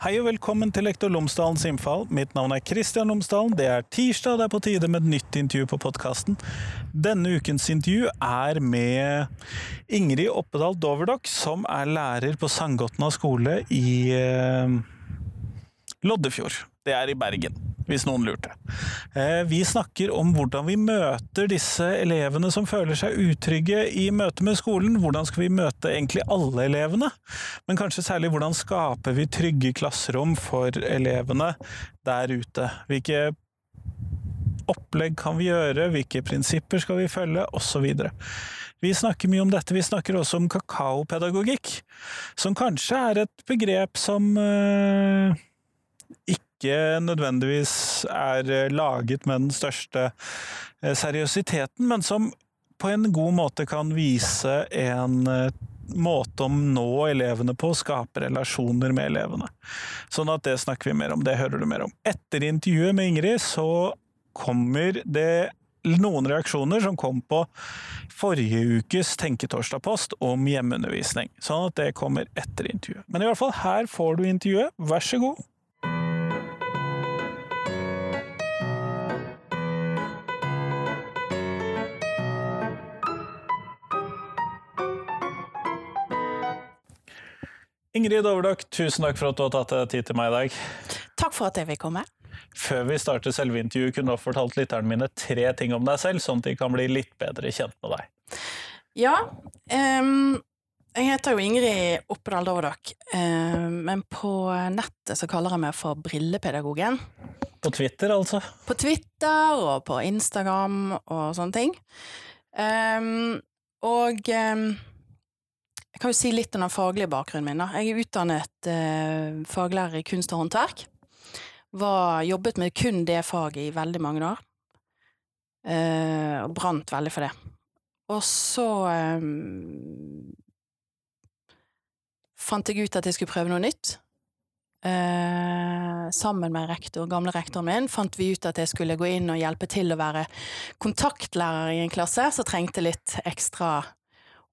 Hei og velkommen til Lektor Lomsdalens innfall. Mitt navn er Kristian Lomsdalen. Det er tirsdag, det er på tide med et nytt intervju på podkasten. Denne ukens intervju er med Ingrid Oppedal Doverdok, som er lærer på Sandgotna skole i eh, Loddefjord. Det er i Bergen, hvis noen lurte. Eh, vi snakker om hvordan vi møter disse elevene som føler seg utrygge i møte med skolen. Hvordan skal vi møte egentlig alle elevene? Men kanskje særlig hvordan skaper vi trygge klasserom for elevene der ute? Hvilke opplegg kan vi gjøre, hvilke prinsipper skal vi følge, osv. Vi snakker mye om dette, vi snakker også om kakaopedagogikk, som kanskje er et begrep som uh, ikke nødvendigvis er laget med den største seriøsiteten, men som på en god måte kan vise en måte å nå elevene på, skape relasjoner med elevene. Sånn at det snakker vi mer om, det hører du mer om. Etter intervjuet med Ingrid så kommer det noen reaksjoner som kom på forrige ukes Tenketorsdag-post om hjemmeundervisning. Sånn at det kommer etter intervjuet. Men i hvert fall, her får du intervjuet. Vær så god. Ingrid Doverdok, tusen takk for at du har tatt deg tid til meg i dag. Takk for at jeg vil komme. Før vi starter selve intervjuet, kunne du ha fortalt lytterne mine tre ting om deg selv, sånn at de kan bli litt bedre kjent med deg. Ja, um, jeg heter jo Ingrid Oppedal Doverdok, um, men på nettet så kaller jeg meg for Brillepedagogen. På Twitter, altså? På Twitter og på Instagram og sånne ting. Um, og jeg kan jo si litt om den faglige bakgrunnen min. Da. Jeg er utdannet eh, faglærer i kunst og håndverk. Var, jobbet med kun det faget i veldig mange år. Eh, og brant veldig for det. Og så eh, fant jeg ut at jeg skulle prøve noe nytt. Eh, sammen med rektor, gamle rektoren min fant vi ut at jeg skulle gå inn og hjelpe til å være kontaktlærer i en klasse som trengte litt ekstra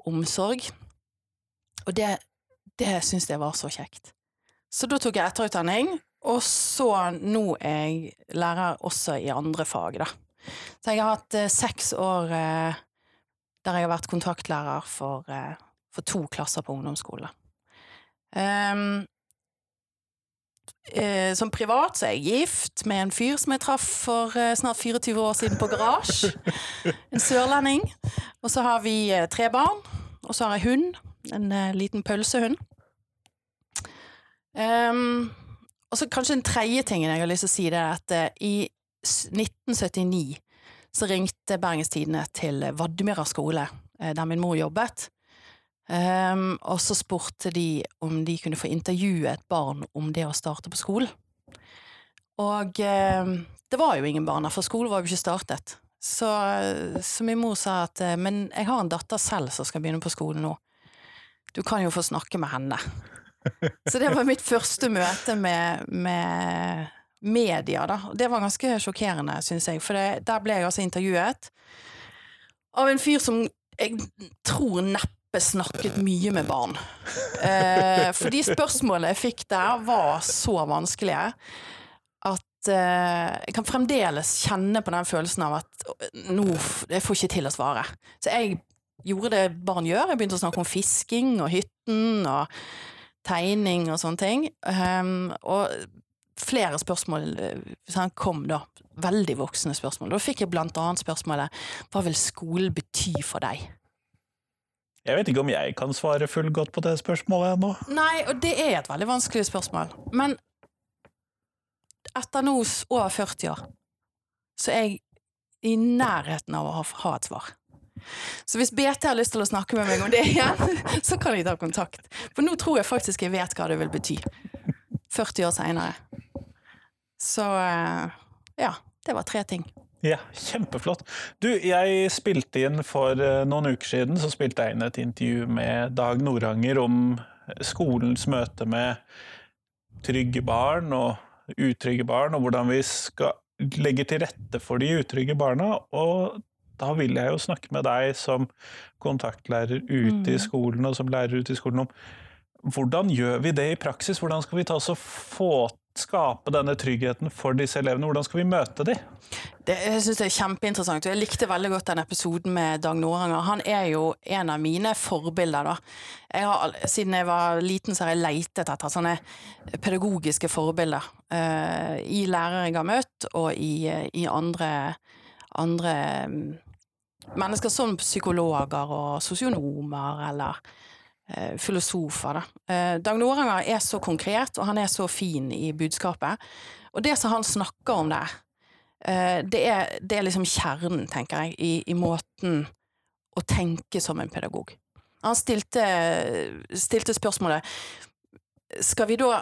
omsorg. Og det, det syns jeg var så kjekt. Så da tok jeg etterutdanning, og så nå er jeg lærer også i andre fag, da. Så jeg har hatt eh, seks år eh, der jeg har vært kontaktlærer for, eh, for to klasser på ungdomsskole. Um, eh, som privat så er jeg gift med en fyr som jeg traff for eh, snart 24 år siden på garasje. En sørlending. Og så har vi eh, tre barn, og så har jeg hund en uh, liten pølsehund. Um, og så kanskje den tredje tingen jeg har lyst til å si, det er at uh, i 1979 så ringte Bergens Tidende til Vadmyra skole, uh, der min mor jobbet. Um, og så spurte de om de kunne få intervjue et barn om det å starte på skolen. Og det var jo ingen barn der, for skolen var jo ikke startet. Så, så min mor sa at men jeg har en datter selv som skal begynne på skolen nå du kan jo få snakke med henne. Så det var mitt første møte med, med media, da. Det var ganske sjokkerende, syns jeg, for det, der ble jeg altså intervjuet av en fyr som jeg tror neppe snakket mye med barn. Eh, for de spørsmålene jeg fikk der, var så vanskelige at eh, jeg kan fremdeles kjenne på den følelsen av at nå, jeg får ikke til å svare. Så jeg gjorde det barn gjør. Jeg begynte å snakke om fisking og hytten og tegning og sånne ting. Um, og flere spørsmål sånn, kom da. Veldig voksne spørsmål. Da fikk jeg blant annet spørsmålet Hva vil skolen bety for deg? Jeg vet ikke om jeg kan svare fullgodt på det spørsmålet ennå. Nei, og det er et veldig vanskelig spørsmål. Men etter nå over 40 år, så er jeg i nærheten av å ha, ha et svar. Så hvis BT har lyst til å snakke med meg om det igjen, så kan jeg ta kontakt. For nå tror jeg faktisk jeg vet hva det vil bety. 40 år seinere. Så eh, ja, det var tre ting. Ja, kjempeflott. Du, jeg spilte inn for eh, noen uker siden så spilte jeg inn et intervju med Dag Noranger om skolens møte med trygge barn og utrygge barn, og hvordan vi skal legge til rette for de utrygge barna. Og da vil jeg jo snakke med deg som kontaktlærer ute mm. i skolen, og som lærer ute i skolen om hvordan gjør vi det i praksis? Hvordan skal vi ta oss og få skape denne tryggheten for disse elevene? Hvordan skal vi møte dem? Det, jeg synes det er kjempeinteressant. og Jeg likte veldig godt den episoden med Dag Noranger. Han er jo en av mine forbilder. da. Jeg har, siden jeg var liten, så har jeg leitet etter sånne pedagogiske forbilder. Uh, I lærere jeg har møtt, og i, i andre, andre um, mennesker som psykologer og sosionomer eller eh, filosofer. Da. Eh, Dag Noranger er så konkret, og han er så fin i budskapet. Og det som han snakker om der, Eh, det er, det er, liksom kjernen, tenker jeg, i, i, måten å tenke som en pedagog. Han stilte, stilte, spørsmålet Skal vi da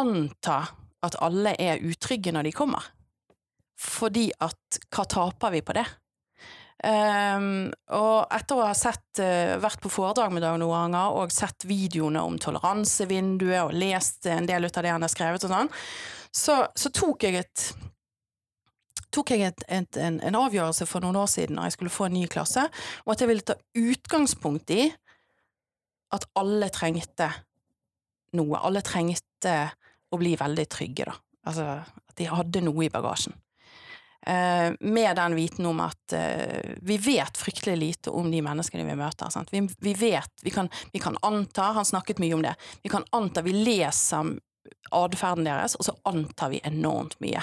anta at alle er utrygge når de kommer? Fordi at hva taper vi på det? Um, og etter å ha sett, uh, vært på foredrag med Dag Noranger og sett videoene om toleransevinduet og lest en del ut av det han har skrevet og sånn, så, så tok jeg et tok jeg et, et, en, en, avgjørelse for noen år siden da jeg skulle få en ny klasse, og at jeg ville ta utgangspunkt i at alle trengte noe. Alle trengte å bli veldig trygge, da. Altså at de hadde noe i bagasjen. Eh, med den viten om at eh, vi vet fryktelig lite om de menneskene vi møter. Vi, vi, vet, vi kan, vi kan, anta, han snakket mye om det, vi kan anta, vi leser atferden deres, og så antar vi enormt mye.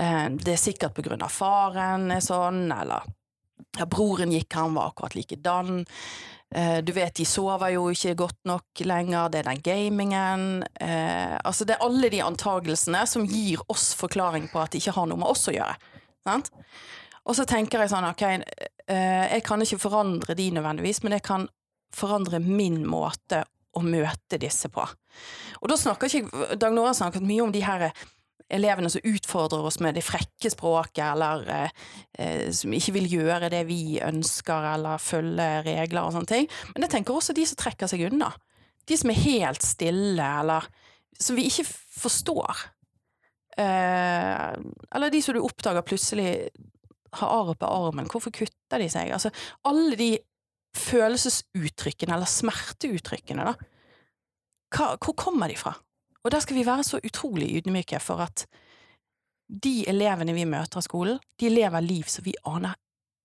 Eh, det er sikkert på grunn av faren er sånn, eller ja, broren gikk, han var akkurat likedan. Eh, du vet, de sover jo ikke godt nok lenger, det er den gamingen. Eh, altså, det er alle de antagelsene som gir oss forklaring på at det ikke har noe med oss å gjøre. Sant? Og så tenker jeg sånn, ok, jeg kan ikke forandre de nødvendigvis, men jeg kan forandre min måte å møte disse på. Og da snakker ikke Dag Nora snakket mye om de her elevene som utfordrer oss med det frekke språket, eller eh, eh, som ikke vil gjøre det vi ønsker, eller følge regler og sånne ting. Men jeg tenker også de som trekker seg unna. De som er helt stille, eller som vi ikke forstår. Eh, eller de som du oppdager plutselig har arr på armen. Hvorfor kutter de seg? Altså, alle de følelsesuttrykkene, eller smerteuttrykkene, da. Hva, hvor kommer de fra? Og der skal vi være så utrolig ydmyke for at de elevene vi møter i skolen, de lever liv som vi aner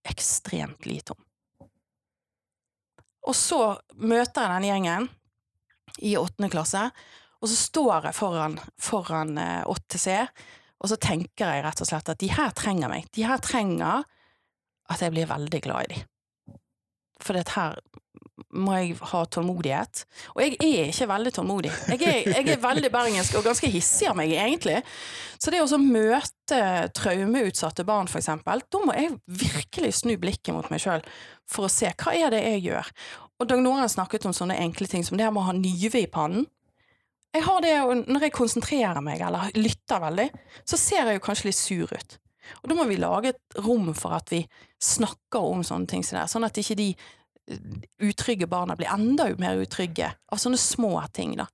ekstremt lite om. Og så møter jeg denne gjengen i åttende klasse, og så står jeg foran, foran 8C, eh, og så tenker jeg rett og slett at de her trenger meg. De her trenger at jeg blir veldig glad i dem. For dette her må jeg ha tålmodighet. Og jeg er ikke veldig tålmodig. Jeg er, jeg er veldig bergensk og ganske hissig av meg, egentlig. Så det å møte traumeutsatte barn, for eksempel, da må jeg virkelig snu blikket mot meg sjøl for å se hva er det jeg gjør. Og Dag Noren snakket om sånne enkle ting som det med å ha nyve i pannen. Jeg har det, Når jeg konsentrerer meg eller lytter veldig, så ser jeg jo kanskje litt sur ut. Og da må vi lage et rom for at vi snakker om sånne ting sånn at ikke de utrygge barna blir enda mer utrygge av sånne små ting, da.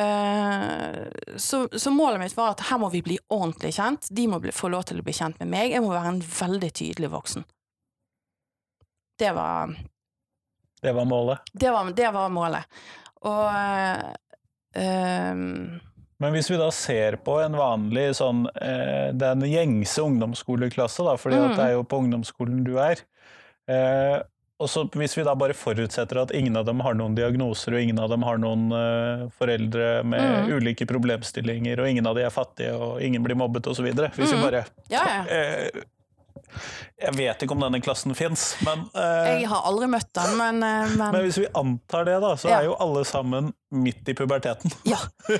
Uh, så, så, målet mitt var at her må vi bli ordentlig kjent. De må bli, få lov til å bli kjent med meg. Jeg må være en veldig tydelig voksen. Det var Det var målet? Det var, det var målet. Og um, men hvis vi da ser på en vanlig sånn den gjengse ungdomsskoleklasse, da, fordi mm. det er jo på ungdomsskolen du er, Eh, og så Hvis vi da bare forutsetter at ingen av dem har noen diagnoser, og ingen av dem har noen uh, foreldre med mm. ulike problemstillinger, og ingen av de er fattige, og ingen blir mobbet osv. Hvis mm. vi bare ja, ja. Uh, Jeg vet ikke om denne klassen fins, men uh, Jeg har aldri møtt den, men, men, men hvis vi antar det, da, så ja. er jo alle sammen midt i puberteten. Ja.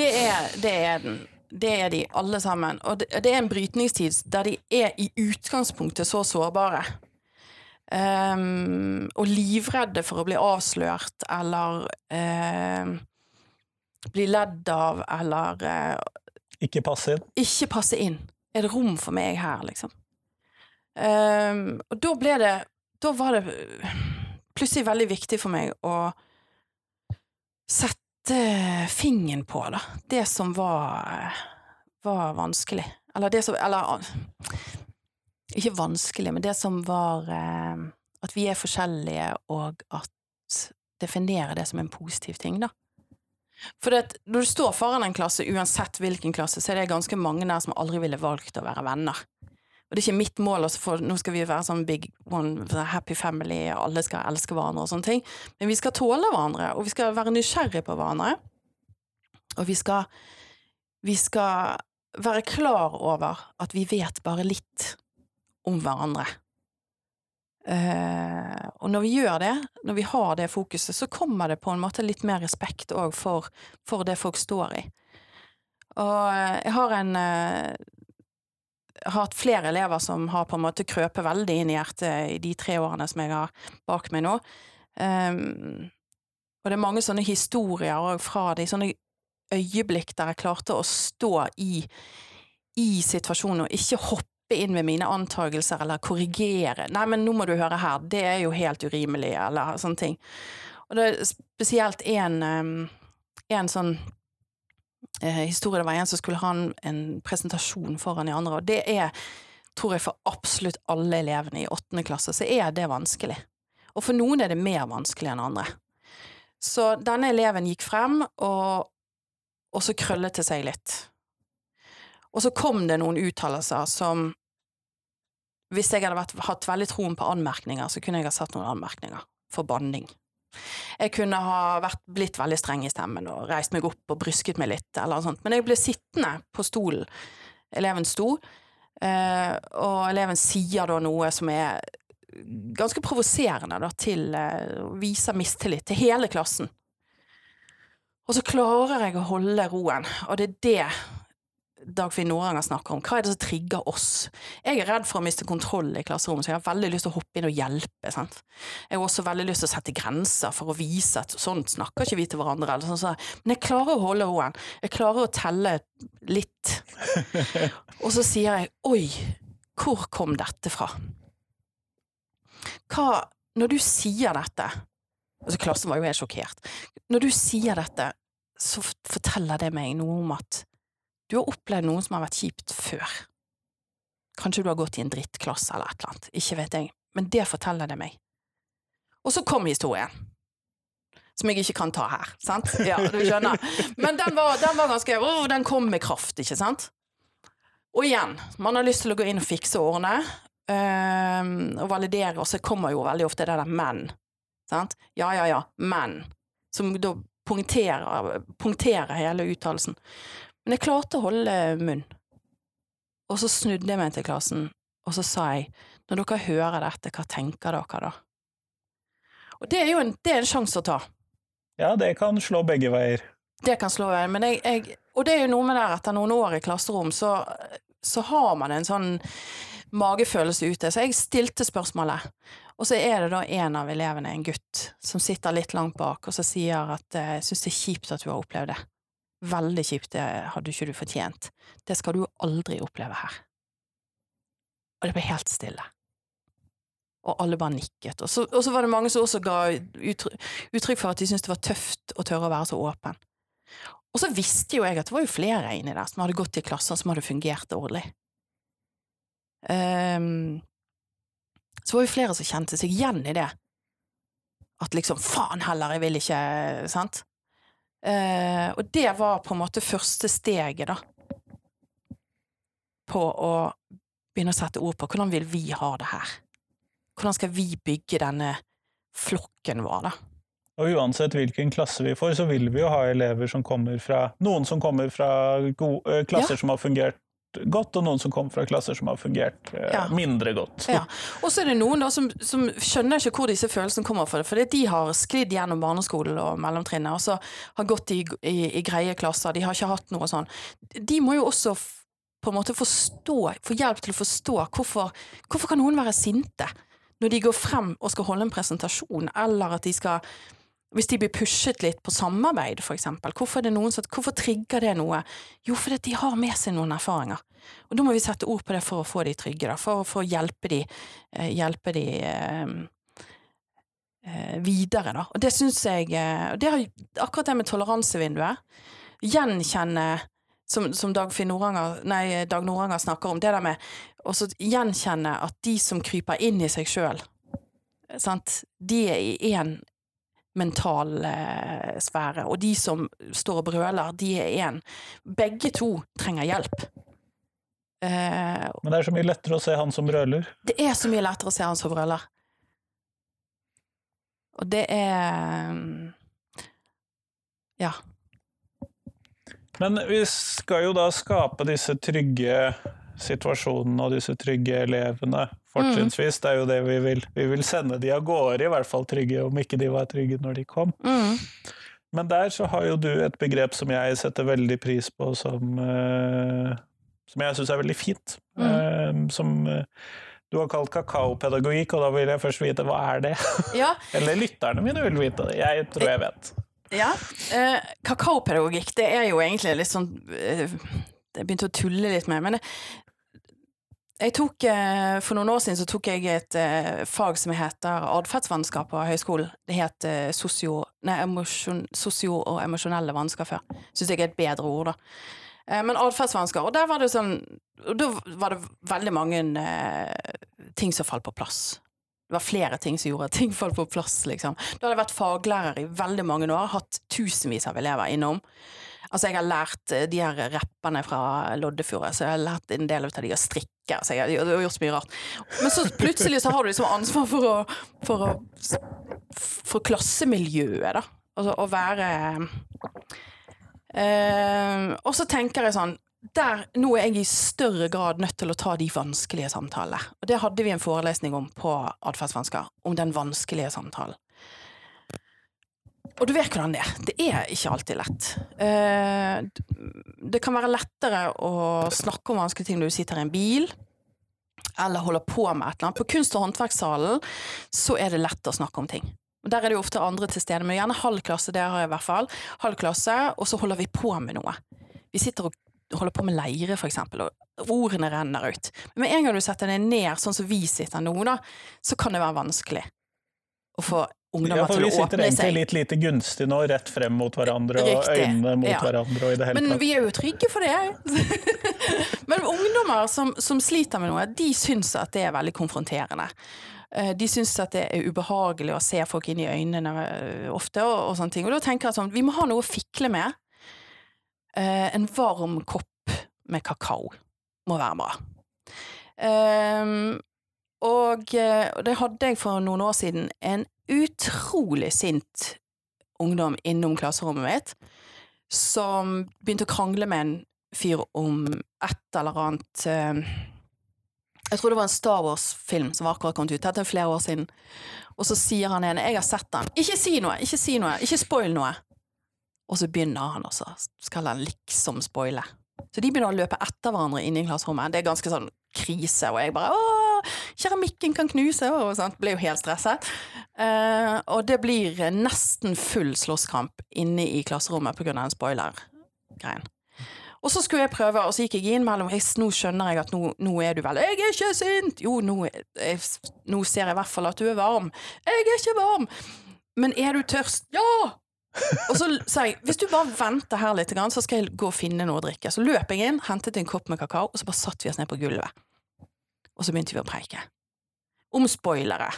Det er, det er den. Det er de, alle sammen. Og det, det er en brytningstid der de er i utgangspunktet så sårbare. Um, og livredde for å bli avslørt eller uh, bli ledd av eller uh, Ikke passe inn? Ikke passe inn. Er det rom for meg her, liksom? Um, og da ble det Da var det plutselig veldig viktig for meg å sette fingeren på, da. Det som var, var vanskelig. Eller det som Eller ikke vanskelig, men det som var eh, At vi er forskjellige, og at definere det som en positiv ting, da. For det, når du står foran en klasse, uansett hvilken klasse, så er det ganske mange der som aldri ville valgt å være venner. Og det er ikke mitt mål, også, for nå skal vi være sånn big one, happy family, alle skal elske hverandre og sånne ting. Men vi skal tåle hverandre, og vi skal være nysgjerrige på hverandre. Og vi skal, vi skal være klar over at vi vet bare litt om hverandre. Uh, og når vi gjør det, når vi har det fokuset, så kommer det på en måte litt mer respekt òg for, for, det folk står i. Og eh, jeg har en uh, har hatt flere elever som har på en måte krøpet veldig inn i hjertet i de tre årene som jeg har bak meg nå. Um, og det er mange sånne historier òg fra de sånne øyeblikk der jeg klarte å stå i, i situasjonen og ikke hoppe inn med mine antagelser eller korrigere. 'Nei, men nå må du høre her, det er jo helt urimelig', eller sånne ting. Og det er spesielt en sånn eh, historie. Det var en som skulle ha en, en presentasjon foran de andre, og det er, tror jeg, for absolutt alle elevene i åttende klasse, så er det vanskelig. Og for noen er det mer vanskelig enn andre. Så denne eleven gikk frem, og, og så krøllet det seg litt. Og så kom det noen uttalelser som hvis jeg hadde vært, hatt veldig troen på anmerkninger, så kunne jeg ha satt noen anmerkninger for banning. Jeg kunne ha vært, blitt veldig streng i stemmen og reist meg opp og brysket meg litt, eller noe sånt. men jeg ble sittende på stolen. Eleven sto, eh, og eleven sier da noe som er ganske provoserende da, til Viser mistillit til hele klassen. Og så klarer jeg å holde roen, og det er det Dagfinn Noranger snakker om. Hva er det som trigger oss? Jeg er redd for å miste kontroll i klasserommet, så jeg har veldig lyst til å hoppe inn og hjelpe. Sant? Jeg har også veldig lyst til å sette grenser for å vise at sånn snakker ikke vi til hverandre. Sånn, så. Men jeg klarer å holde roen. Jeg klarer å telle litt. Og så sier jeg oi, hvor kom dette fra? Hva Når du sier dette Altså, klassen var jo helt sjokkert. Når du sier dette, så forteller det meg noe om at du har opplevd noe som har vært kjipt før. Kanskje du har gått i en drittklasse eller et eller annet, ikke vet jeg, men det forteller det meg. Og så kom historien. Som jeg ikke kan ta her, sant? Ja, du skjønner. Men den var, den var ganske Å, den kom med kraft, ikke sant? Og igjen, man har lyst til å gå inn og fikse og ordne, øh, og validere, og så kommer jo veldig ofte det der men. Sant? Ja, ja, ja, men. Som da punkterer, punkterer hele uttalelsen. Men jeg klarte å holde munn. Og så snudde jeg meg til klassen, og så sa jeg, når dere hører dette, hva tenker dere da? Og det er jo en, det er en sjanse å ta. Ja, det kan slå begge veier. Det kan slå veier, men jeg, jeg, Og det er jo noe med det etter noen år i klasserom, så, så har man en sånn magefølelse ute. Så jeg stilte spørsmålet, og så er det da en av elevene, en gutt, som sitter litt langt bak, og så sier at jeg syns det er kjipt at du har opplevd det. Veldig kjipt, det hadde ikke du fortjent. Det skal du aldri oppleve her. Og det ble helt stille. Og alle bare nikket. Og så, og så var det mange som også ga uttrykk, for at de syntes det var tøft å tørre å være så åpen. Og så visste jo jeg at det var jo flere inni der som hadde gått i klasser som hadde fungert dårlig. Um, så var jo flere som kjente seg igjen i det. At liksom faen heller, jeg vil ikke Sant? Eh, og det var på en måte første steget, da. På å begynne å sette ord på hvordan vil vi ha det her? Hvordan skal vi bygge denne flokken vår, da? Og uansett hvilken klasse vi får, så vil vi jo ha elever som kommer fra Noen som kommer fra gode, eh, klasser ja. som har fungert godt, og noen som kommer fra klasser som har fungert eh, ja. mindre godt. Ja. Og så er det noen da som, som, skjønner ikke hvor disse følelsene kommer fra. Fordi de har sklidd gjennom barneskolen og mellomtrinnet, og så har gått i, i, i, greie klasser. De har ikke hatt noe sånn. De må jo også på en måte forstå, få hjelp til å forstå hvorfor, hvorfor kan noen være sinte når de går frem og skal holde en presentasjon, eller at de skal hvis de blir pushet litt på samarbeid, for eksempel, hvorfor, hvorfor trigger det noe? Jo, fordi de har med seg noen erfaringer. Og da må vi sette ord på det for å få de trygge, da, for, for å hjelpe de, eh, hjelpe de eh, eh, videre, da. Og det syns jeg eh, det har, Akkurat det med toleransevinduet, gjenkjenne som, som Dag, Noranger, nei, Dag Noranger snakker om, det der med å gjenkjenne at de som kryper inn i seg sjøl, de er i én mental eh, sfære. Og de som står og brøler, de er én. Begge to trenger hjelp. Eh, Men det er så mye lettere å se han som brøler. det er så mye lettere å se han som brøler. Og det er mm, Ja. Men vi skal jo da skape disse trygge situasjonene og disse trygge elevene, fortrinnsvis. Det er jo det vi vil. Vi vil sende de av gårde, i hvert fall trygge, om ikke de var trygge når de kom. Mm. Men der så har jo du et begrep som jeg setter veldig pris på, som, eh, som jeg syns er veldig fint. Mm. Eh, som eh, du har kalt kakaopedagogikk, og da vil jeg først vite hva er det? Ja, Eller lytterne mine vil vite det. Jeg tror jeg vet. Ja. Eh, kakaopedagogikk, det er jo egentlig litt sånn eh, Jeg begynte å tulle litt med, men jeg, tok, eh, For noen år siden så tok jeg et eh, fag som heter atferdsvansker på høyskolen. Det het eh, sosio, nei, emosjon, sosio- og emosjonelle vansker før. Syns jeg er et bedre ord, da. Men atferdsvansker, og der var det sånn og Da var det veldig mange ting som falt på plass. Det var flere ting som gjorde at ting falt på plass, liksom. Da hadde jeg vært faglærer i veldig mange år, hatt tusenvis av elever innom. Altså, jeg har lært eh, de her rapperne fra Loddefjord, så jeg har lært en del av de å strikke, så har jeg har gjort så mye rart. Men så plutselig så har du liksom ansvar for å, for å for klassemiljøet, da. Altså å være eh, Og så tenker jeg sånn der, nå er jeg i større grad nødt til å ta de vanskelige samtalene. Og det hadde vi en forelesning om på atferdsvansker, om den vanskelige samtalen. Og du vet hvordan det er. Det er ikke alltid lett. Eh, det kan være lettere å snakke om vanskelige ting når du sitter i en bil, eller holder på med et eller annet. På kunst- og håndverkssalen så er det lett å snakke om ting. Der er det jo ofte andre til stede, men gjerne halv klasse, det har jeg i hvert fall. Halv klasse, og så holder vi på med noe. Vi sitter og holder på med leire, for eksempel, og ordene renner ut. Men med en gang du setter deg ned, sånn som vi sitter nå, da, så kan det være vanskelig å få ungdommer Ja, for vi sitter egentlig litt lite gunstig nå, rett frem mot hverandre, og Riktig, øynene mot ja. hverandre, og i det hele Men tatt. vi er jo trygge for det. Men ungdommer som, som sliter med noe, de syns at det er veldig konfronterende. Eh, De syns at det er ubehagelig å se folk inn i øynene eh, ofte, og, og sånne ting. Og da tenker jeg sånn, vi må ha noe å fikle med. Eh, En varm kopp med kakao må være bra. Ehm, og eh, det hadde jeg for noen år siden. En utrolig sint ungdom innom klasserommet mitt som begynte å krangle med en fyr om et eller annet eh, Jeg tror det var en Star Wars-film som var akkurat kommet ut. Dette er flere år siden. Og så sier han ene 'Jeg har sett den'. Ikke si noe! Ikke si noe! Ikke spoil noe! Og så begynner han, og så skal han liksom spoile. Så de begynner å løpe etter hverandre inne i klasserommet. Det er ganske sånn krise, og jeg bare 'Å, keramikken kan knuse', og sånt. Blir jo helt stresset. Eh, og det blir nesten full slåsskamp inne i klasserommet av den spoiler-greien. Og så skulle jeg prøve, og så gikk jeg inn mellom Nå skjønner jeg at nå, nå er du vel 'Jeg er ikke sint!' Jo, nå, jeg, nå ser jeg i hvert fall at du er varm. 'Jeg er ikke varm!' Men er du tørst? Ja! Og så sa jeg hvis du bare venter her litt, så skal jeg gå og finne noe å drikke. Så løp jeg inn, hentet en kopp med kakao, og så bare satt vi oss ned på gulvet. Og så begynte vi å preike. Om spoilere.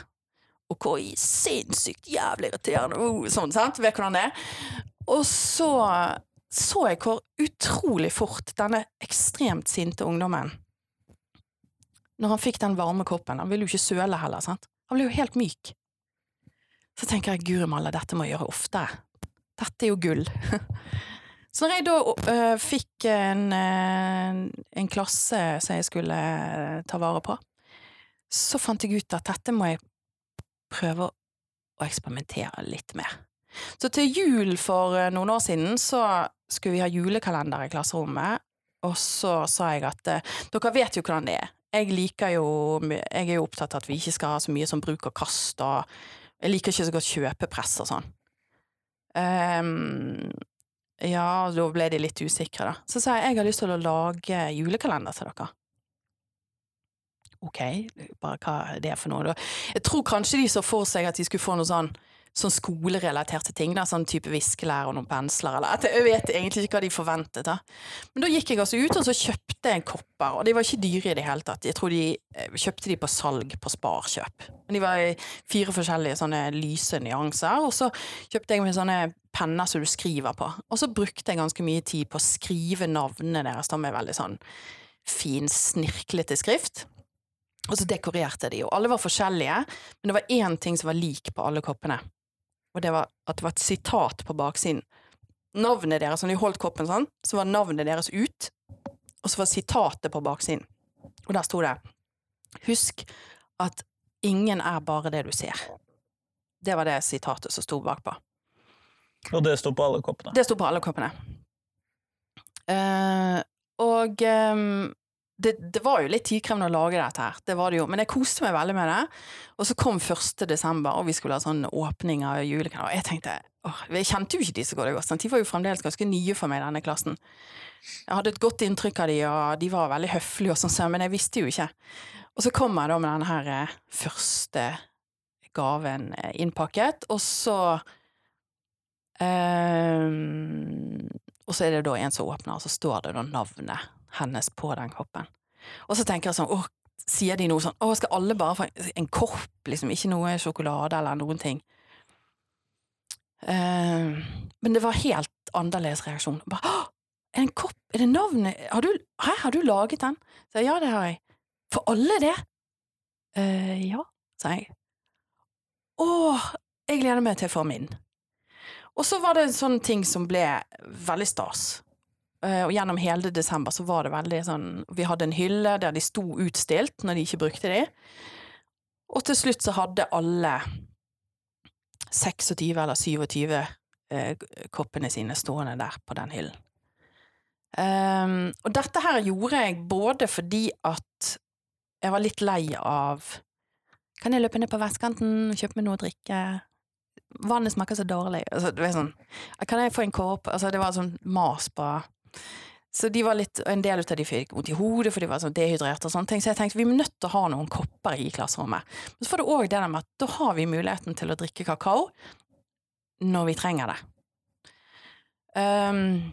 Og hvor sinnssykt jævlig irriterende oh, Sånn, sant? Vet hvordan det er? Og så så jeg hvor utrolig fort denne ekstremt sinte ungdommen Når han fikk den varme koppen Han ville jo ikke søle heller, sant? Han ble jo helt myk. Så tenker jeg, guri malla, dette må jeg gjøre oftere. Dette er jo gull. Så når jeg da uh, fikk en, øh, en klasse som jeg skulle øh, ta vare på, så fant jeg ut at dette må jeg prøve å eksperimentere litt med. Så til jul for noen år siden så skulle vi ha julekalender i klasserommet, og så sa jeg at dere vet jo hvordan det er. Jeg liker jo Jeg er jo opptatt av at vi ikke skal ha så mye som bruk og kast, og jeg liker ikke så godt kjøpepress og sånn. Ehm, ja, da ble de litt usikre, da. Så sa jeg jeg har lyst til å lage julekalender til dere. Ok, bare hva er det for noe? Jeg tror kanskje de så for seg at de skulle få noe sånn sånn skolerelaterte ting, da, sånn type viskelær og noen pensler, eller at jeg vet egentlig ikke hva de forventet. da. Men da gikk jeg altså ut og så kjøpte jeg kopper, og de var ikke dyre i det hele tatt. Jeg tror de eh, kjøpte de på salg på Sparkjøp. Men de var i fire forskjellige sånne lyse nyanser, og så kjøpte jeg med sånne penner som du skriver på. Og så brukte jeg ganske mye tid på å skrive navnene deres da med veldig sånn fin, snirklete skrift. Og så dekorerte de, og alle var forskjellige, men det var én ting som var lik på alle koppene og det var at det var et sitat på baksiden. Navnet deres, når de holdt koppen sånn, så var navnet deres ut, og så var sitatet på baksiden. Og der sto det Husk at ingen er bare det du ser. Det var det sitatet som sto bakpå. Og det sto på alle koppene? Det sto på alle koppene. Uh, og um, det, det, var jo litt tidkrevende å lage dette her, det var det jo, men jeg koste meg veldig med det. Og så kom 1. desember, og vi skulle ha sånn åpning av julekanalen. og jeg tenkte åh, Jeg kjente jo ikke de så godt, de var jo fremdeles ganske nye for meg i denne klassen. Jeg hadde et godt inntrykk av de, og de var veldig høflige og sånn, men jeg visste jo ikke. Og så kom jeg da med denne her eh, første gaven eh, innpakket, og så um, Og så er det da en som åpner, og så står det da navnet hennes på den koppen. Og så tenker jeg sånn, åh, sier de noe sånn, åh, skal alle bare få en kopp, liksom, ikke noe sjokolade eller noen ting. Um, men det var helt annerledes reaksjon. Bare, åh, en kopp, er det navnet, har du, hæ, har du laget den? Så ja, det har jeg. For alle det? Uh, ja, sa jeg. Åh, jeg gleder meg til å få min. Og så var det en sånn ting som ble veldig stas. Eh, og gjennom hele desember så var det veldig sånn Vi hadde en hylle der de sto utstilt når de ikke brukte de. Og til slutt så hadde alle 26 eller 27 eh, koppene sine stående der på den hyllen. Um, og dette her gjorde jeg både fordi at jeg var litt lei av Kan jeg løpe ned på vestkanten og kjøpe meg noe å drikke? Vannet smaker så dårlig. Altså, det sånn, kan jeg få en kopp? Altså, det var sånn mas på så de var litt, En del av de fikk vondt i hodet for de var sånn dehydrerte. og sånne ting, Så jeg tenkte vi er nødt til å ha noen kopper i klasserommet. Men så får du òg det der med at da har vi muligheten til å drikke kakao når vi trenger det. Um,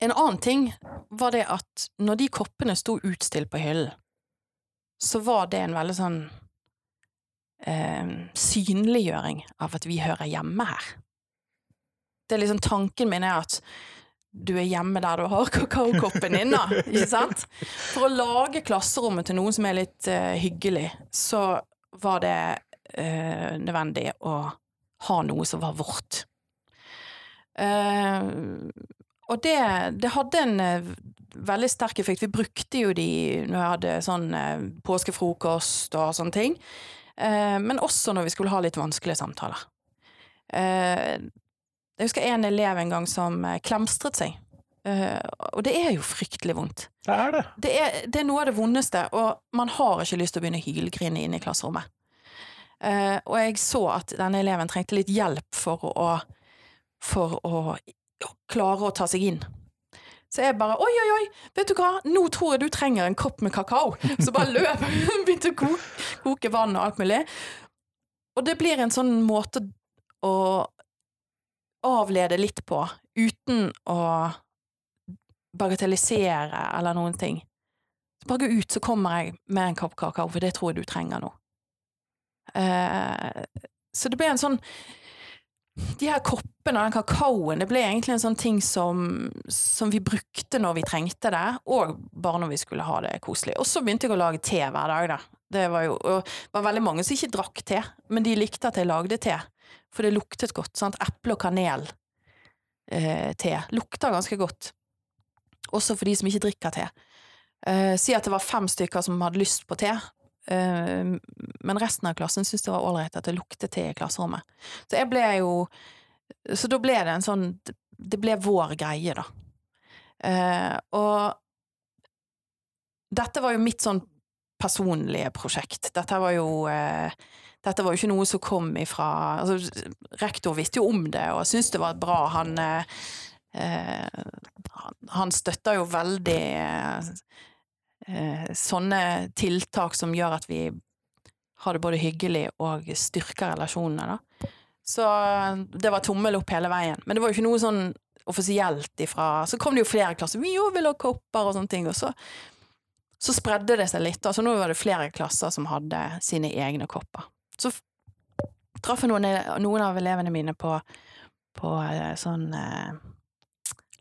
en annen ting var det at når de koppene sto utstilt på hyllen, så var det en veldig sånn um, synliggjøring av at vi hører hjemme her. Det er liksom Tanken min er at du er hjemme der du har kakaokoppen din, da. Ikke sant? For å lage klasserommet til noen som er litt uh, hyggelig, så var det uh, nødvendig å ha noe som var vårt. Uh, og det, det, hadde en veldig sterk effekt. Vi brukte jo de når jeg hadde sånn påskefrokost og sånne ting. Men også når vi skulle ha litt vanskelige samtaler. Jeg husker en elev en gang som eh, klemstret seg. Og det er jo fryktelig vondt. Det er det. Det er, det er, noe av det vondeste, og man har ikke lyst til å begynne å hylgrine inne i klasserommet. Og jeg så at denne eleven trengte litt hjelp for å, for å klare å ta seg inn. Så jeg bare oi, oi, oi, vet du hva, nå tror jeg du trenger en kopp med kakao. Så bare løp, begynte å koke, koke vann og alt mulig. Og det blir en sånn måte å avlede litt på, uten å bagatellisere eller noen ting. Så bare gå ut, så kommer jeg med en kopp kakao, for det tror jeg du trenger nå. Eh, så det ble en sånn De her koppene og den kakaoen, det ble egentlig en sånn ting som, som vi brukte når vi trengte det, og bare når vi skulle ha det koselig. Og så begynte jeg å lage te hver dag, da. Det var jo og det var veldig mange som ikke drakk te, men de likte at jeg lagde te. For det luktet godt. sant? Eple og kanel eh, te. Lukter ganske godt. Også for de som ikke drikker te. Eh, si at det var fem stykker som hadde lyst på te, men resten av klassen syntes det var ålreit at det luktet te i klasserommet. Så jeg ble jo Så da ble det en sånn Det ble vår greie, da. Eh, og dette var jo mitt sånn personlige prosjekt. Dette var jo eh, dette var jo ikke noe som kom ifra altså, Rektor visste jo om det og syntes det var bra. Han, eh, han støtta jo veldig eh, sånne tiltak som gjør at vi har det både hyggelig og styrker relasjonene, da. Så det var tommel opp hele veien. Men det var jo ikke noe sånn offisielt ifra Så kom det jo flere klasser. Vi òg vil ha kopper og sånne ting. Og så, så spredde det seg litt. Altså nå var det flere klasser som hadde sine egne kopper. Så traff jeg noen, noen av elevene mine på, på eh, sånn eh,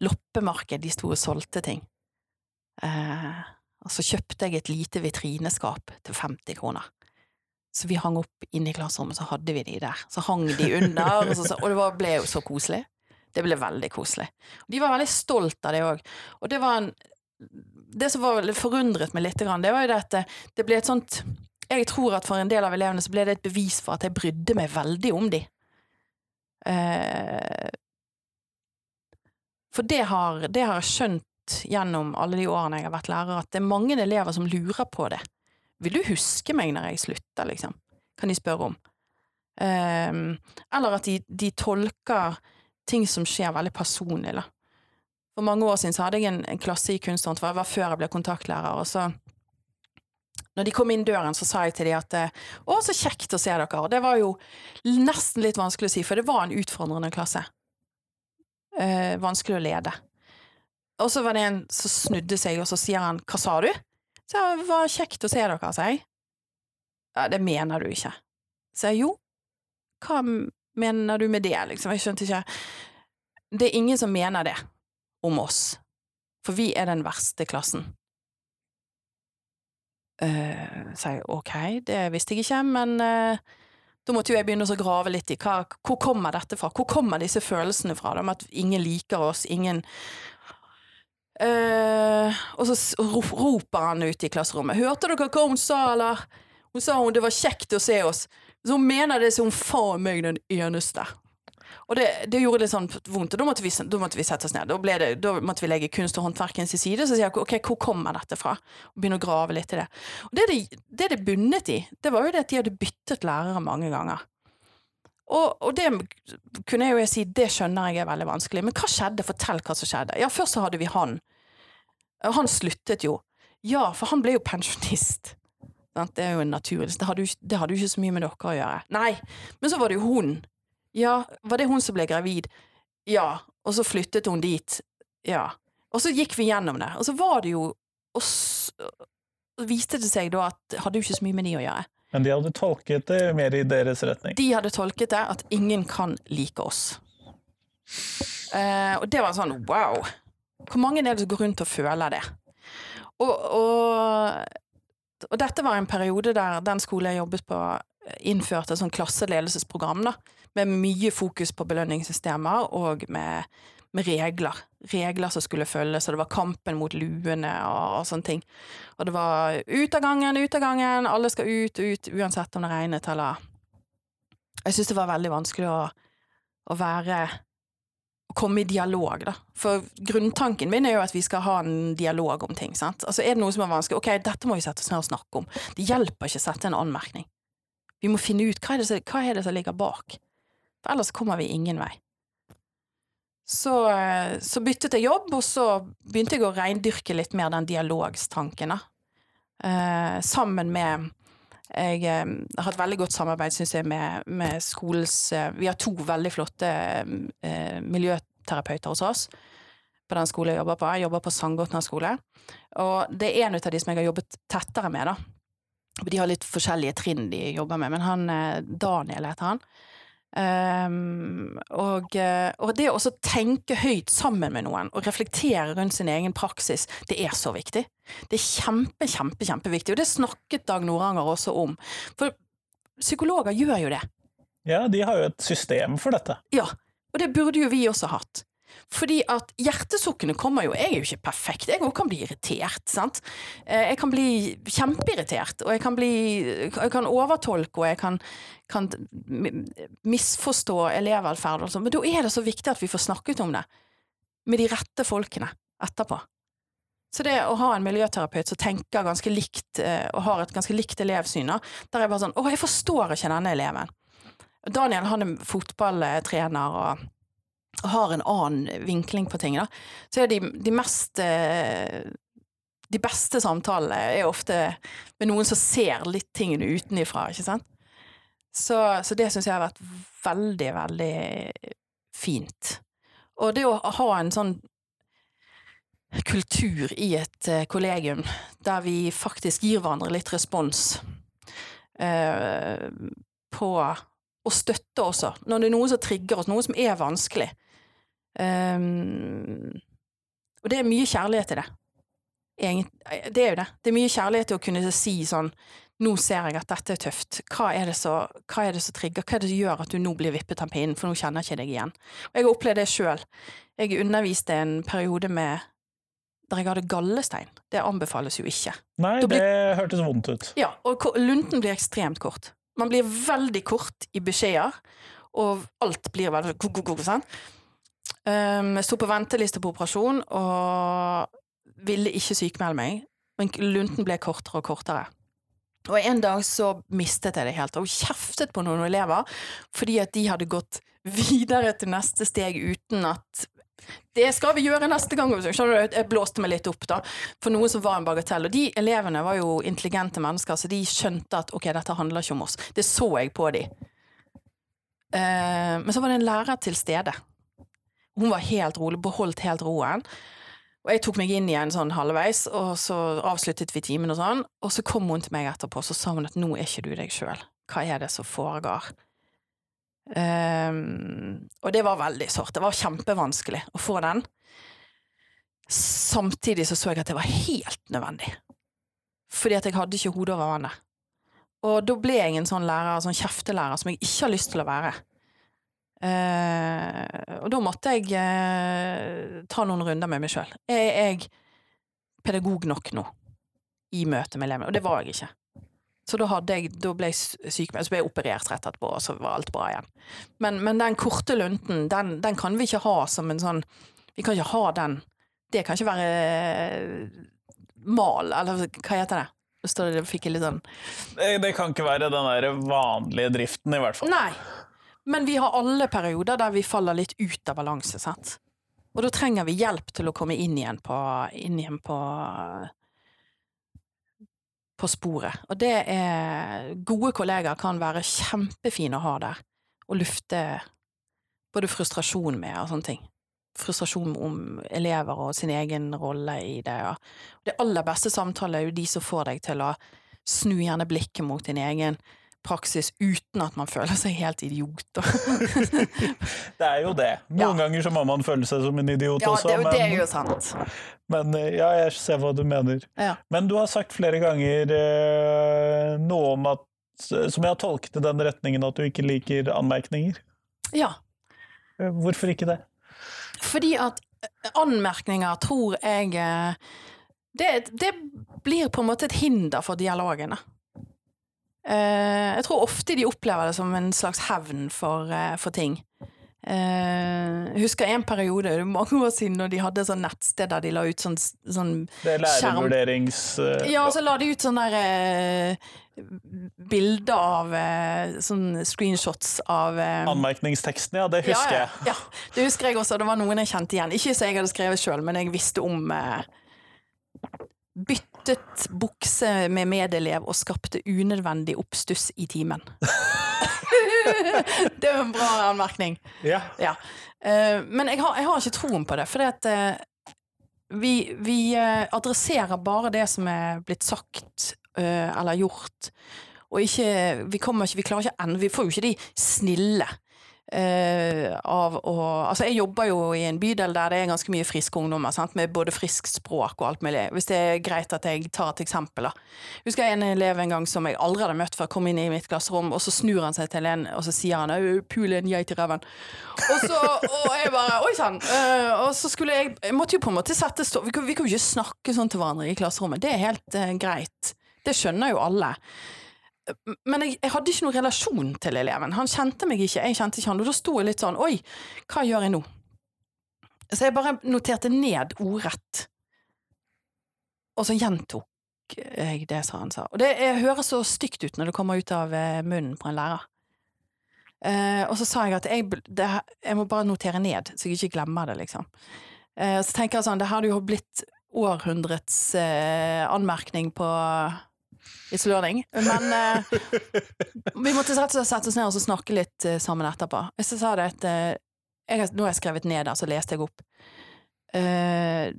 loppemarked. De sto og solgte ting. Eh, og så kjøpte jeg et lite vitrineskap til 50 kroner. Så vi hang opp inne i klasserommet, så hadde vi de der. Så hang de under, og, så, og det ble jo så koselig. Det ble veldig koselig. De var veldig stolt av det òg. Og det var en Det som var forundret meg litt, det var jo det at det ble et sånt Jeg tror at for en del av elevene så ble det et bevis for at jeg brydde meg veldig om de. Eh, for det har, det har jeg skjønt gjennom alle de årene jeg har vært lærer, at det er mange elever som lurer på det. Vil du huske meg når jeg slutter, liksom? Kan de spørre om. Um, eller at de, de tolker ting som skjer veldig personlig, da. For mange år siden så hadde jeg en, en klasse i kunsthåndverk, var før jeg ble kontaktlærer, og så når de kom inn døren, så sa jeg til dem at å, så kjekt å se dere. Og det var jo nesten litt vanskelig å si, for det var en utfordrende klasse. Eh, vanskelig å lede. Og så var det en som snudde seg, og så sier han 'hva sa du?' Så jeg, var kjekt å se dere', sier jeg. Ja, det mener du ikke. Så jeg, jo, hva mener du med det, liksom? Jeg skjønte ikke. Det er ingen som mener det om oss, for vi er den verste klassen. Uh, sier jeg, ok, det visste jeg ikke, men uh, da måtte jo jeg begynne å grave litt i hva, hvor kommer dette fra, hvor kommer disse følelsene fra, om at ingen liker oss, ingen Eh, og så roper han ut i klasserommet. 'Hørte dere hva hun sa, eller?' Hun sa hun det var kjekt å se oss. Så hun mener det som faen meg den eneste. Og det, det gjorde litt sånn vondt, og da måtte vi, da måtte vi sette oss ned. Da, det, da måtte vi legge kunst og håndverken til side. Så sier jeg ok, hvor kommer dette fra? Og begynne å grave litt i det. Og det det, det det bunnet i, det var jo det at de hadde byttet lærere mange ganger. Og, og det kunne jeg jo si, det skjønner jeg er veldig vanskelig. Men hva skjedde? Fortell hva som skjedde. Ja, først så hadde vi han. Og Han sluttet jo. Ja, for han ble jo pensjonist. Det er jo en naturlig det hadde, jo, det hadde jo ikke så mye med dere å gjøre. Nei, men så var det jo hun. Ja, var det hun som ble gravid? Ja, og så flyttet hun dit. Ja. Og så gikk vi gjennom det, og så var det jo Og så viste det seg da at det hadde jo ikke så mye med de å gjøre. Men de hadde tolket det mer i deres retning. De hadde tolket det at ingen kan like oss. Eh, og det var sånn wow. Hvor mange er det som går rundt og føler det? Og, og, og dette var en periode der den skolen jeg jobbet på, innførte et sånn klasseledelsesprogram da, med mye fokus på belønningssystemer og med, med regler. Regler som skulle følges, og det var kampen mot luene og, og sånne ting. Og det var ut av gangen, ut av gangen, alle skal ut og ut, uansett om det regnet eller Jeg syns det var veldig vanskelig å, å være komme i dialog, da. For grunntanken min er jo at vi skal ha en dialog om ting. sant? Altså Er det noe som er vanskelig, ok, dette må vi sette oss ned og snakke om. Det hjelper ikke å sette en anmerkning. Vi må finne ut hva er det som, er det som ligger bak. For ellers kommer vi ingen vei. Så, eh, så byttet jeg jobb, og så begynte jeg å reindyrke litt mer den dialogstanken. da. Eh, sammen med Jeg eh, har hatt veldig godt samarbeid, syns jeg, med, med skolens eh, Vi har to veldig flotte eh, miljøterapeuter hos oss på den skolen jeg jobber på. Jeg jobber på Sandgotna skole. Og det er en av de som jeg har jobbet tettere med, da. De har litt forskjellige trinn de jobber med, men han eh, Daniel heter han. Um, og, eh, og det å også tenke høyt sammen med noen og reflektere rundt sin egen praksis, det er så viktig. Det er kjempe, kjempe, kjempeviktig, og det snakket Dag Noranger også om. For psykologer gjør jo det. Ja, de har jo et system for dette. Ja, og det burde jo vi også hatt. Fordi at hjertesukkene kommer jo Jeg er jo ikke perfekt, jeg òg kan bli irritert. sant? Eh, Jeg kan bli kjempeirritert, og jeg kan bli Jeg kan overtolke, og jeg kan, kan misforstå elevvelferd og men da er det så viktig at vi får snakket om det med de rette folkene etterpå. Så det å ha en miljøterapeut som tenker ganske likt, eh, og har et ganske likt elevsyn, der er bare sånn Å, jeg forstår ikke denne eleven. Daniel han er fotballtrener og har en annen vinkling på ting, da. Så er de, de mest eh, De beste samtalene er ofte med noen som ser litt tingene utenifra, ikke sant. Så, så det syns jeg har vært veldig, veldig fint. Og det å ha en sånn kultur i et eh, kollegium der vi faktisk gir hverandre litt respons eh, på å støtte også, når det er noe som trigger oss, noe som er vanskelig. Um, og det er mye kjærlighet i det. Det er jo det. Det er mye kjærlighet i å kunne si sånn Nå ser jeg at dette er tøft. Hva er det som trigger? Hva er det som gjør at du nå blir vippet av pinnen, for nå kjenner jeg ikke deg igjen? Og jeg har opplevd det sjøl. Jeg underviste en periode med der jeg hadde gallestein. Det anbefales jo ikke. Nei, blir, det hørtes vondt ut. Ja, og lunten blir ekstremt kort. Man blir veldig kort i beskjeder, og alt blir veldig sånn. Um, jeg sto på venteliste på operasjon og ville ikke sykmelde meg, men lunten ble kortere og kortere. Og en dag så mistet jeg det helt, og kjeftet på noen elever fordi at de hadde gått videre til neste steg uten at det skal vi gjøre neste gang. Skjønner du? Jeg blåste meg litt opp, da, for noe som var en bagatell. Og de elevene var jo intelligente mennesker, så de skjønte at ok, dette handler ikke om oss. Det så jeg på de. Uh, men så var det en lærer til stede. Hun var helt rolig, beholdt helt roen. Og jeg tok meg inn igjen sånn halvveis, og så avsluttet vi timen og sånn. Og så kom hun til meg etterpå, så sa hun at nå er ikke du deg sjøl. Hva er det som foregår? Um, og det var veldig sårt. Det var kjempevanskelig å få den. Samtidig så så jeg at det var helt nødvendig. Fordi at jeg hadde ikke hodet over vannet. Og da ble jeg en sånn lærer, sånn kjeftelærer, som jeg ikke har lyst til å være. Uh, og da måtte jeg uh, ta noen runder med meg sjøl. Er jeg pedagog nok nå i møte med elevene? Og det var jeg ikke. Så da, jeg, da ble jeg sykemeldt, så ble jeg operert rett etterpå, og så var alt bra igjen. Men, men den korte lunten, den, den, kan vi ikke ha som en sånn Vi kan ikke ha den. Det kan ikke være mal, eller hva heter det? Så det fikk jeg litt sånn det, det kan ikke være den der vanlige driften, i hvert fall. Nei. Men vi har alle perioder der vi faller litt ut av balanse, sant. Og da trenger vi hjelp til å komme inn igjen på, inn igjen på, på sporet. Og det er Gode kollegaer kan være kjempefine å ha der, og lufte både frustrasjon med og sånne ting. Frustrasjon om elever og sin egen rolle i det. Og det aller beste samtale er jo de som får deg til å snu gjerne blikket mot din egen praksis uten at man føler seg helt idiot. det er jo det. Noen ja. ganger så må man føle seg som en idiot ja, også. Ja, det, det, er jo sant. Men eh, ja, jeg ser hva du mener. Ja. Men du har sagt flere ganger eh, noe om at Som jeg har tolket i den retningen at du ikke liker anmerkninger. Ja. Eh, hvorfor ikke det? Fordi at eh, anmerkninger tror jeg det, det blir på en måte et hinder for dialogene. Uh, jeg tror ofte de opplever det som en slags hevn for, uh, for ting. Uh, jeg husker en periode, det er mange år siden, når de hadde sånn nettsted der de la ut sånn, sånn Det er lærervurderings... ja, og så la de ut sånne der bilder av sånn screenshots av Anmerkningsteksten, ja. Det husker ja, ja, ja, det husker jeg også. Det var noen jeg kjente igjen. Ikke så jeg hadde skrevet sjøl, men jeg visste om byttet bukse med medelev og skapte unødvendig oppstuss i timen. det er jo en bra anmerkning. Ja. ja. Uh, men jeg har, jeg har, ikke troen på det, for uh, vi, vi uh, adresserer bare det som er blitt sagt eller gjort, og ikke Vi kommer ikke, vi klarer ikke ende Vi får jo ikke de snille Uh, av å Altså, jeg jobber jo i en bydel der det er ganske mye friske ungdommer, sant? med både friskt språk og alt mulig. Hvis det er greit at jeg tar et eksempel, da. Husker jeg en elev en gang som jeg aldri hadde møtt før, kom inn i mitt klasserom, og så snur han seg til en, og så sier han 'pul en geit i ræven'. Og så Og jeg bare Oi sann! Uh, og så skulle jeg Jeg måtte jo på en måte sette stå... Vi kan, jo ikke snakke sånn til hverandre i klasserommet. Det er helt uh, greit. Det skjønner jo alle. Men jeg, jeg, hadde ikke noen relasjon til eleven. Han kjente meg ikke, jeg kjente ikke han. Og da sto jeg litt sånn Oi, hva gjør jeg nå? Så jeg bare noterte ned ordrett. Og så gjentok jeg det som han sa. Og det høres så stygt ut når det kommer ut av eh, munnen på en lærer. Eh, og så sa jeg at jeg, det, jeg, må bare notere ned, så jeg ikke glemmer det, liksom. Eh, så tenker jeg sånn, det hadde jo blitt århundrets eh, anmerkning på It's learning. Men eh, vi måtte rett og slett sette oss ned og snakke litt eh, sammen etterpå. Jeg sa det at eh, jeg, Nå har jeg skrevet ned der, så leste jeg opp. Uh,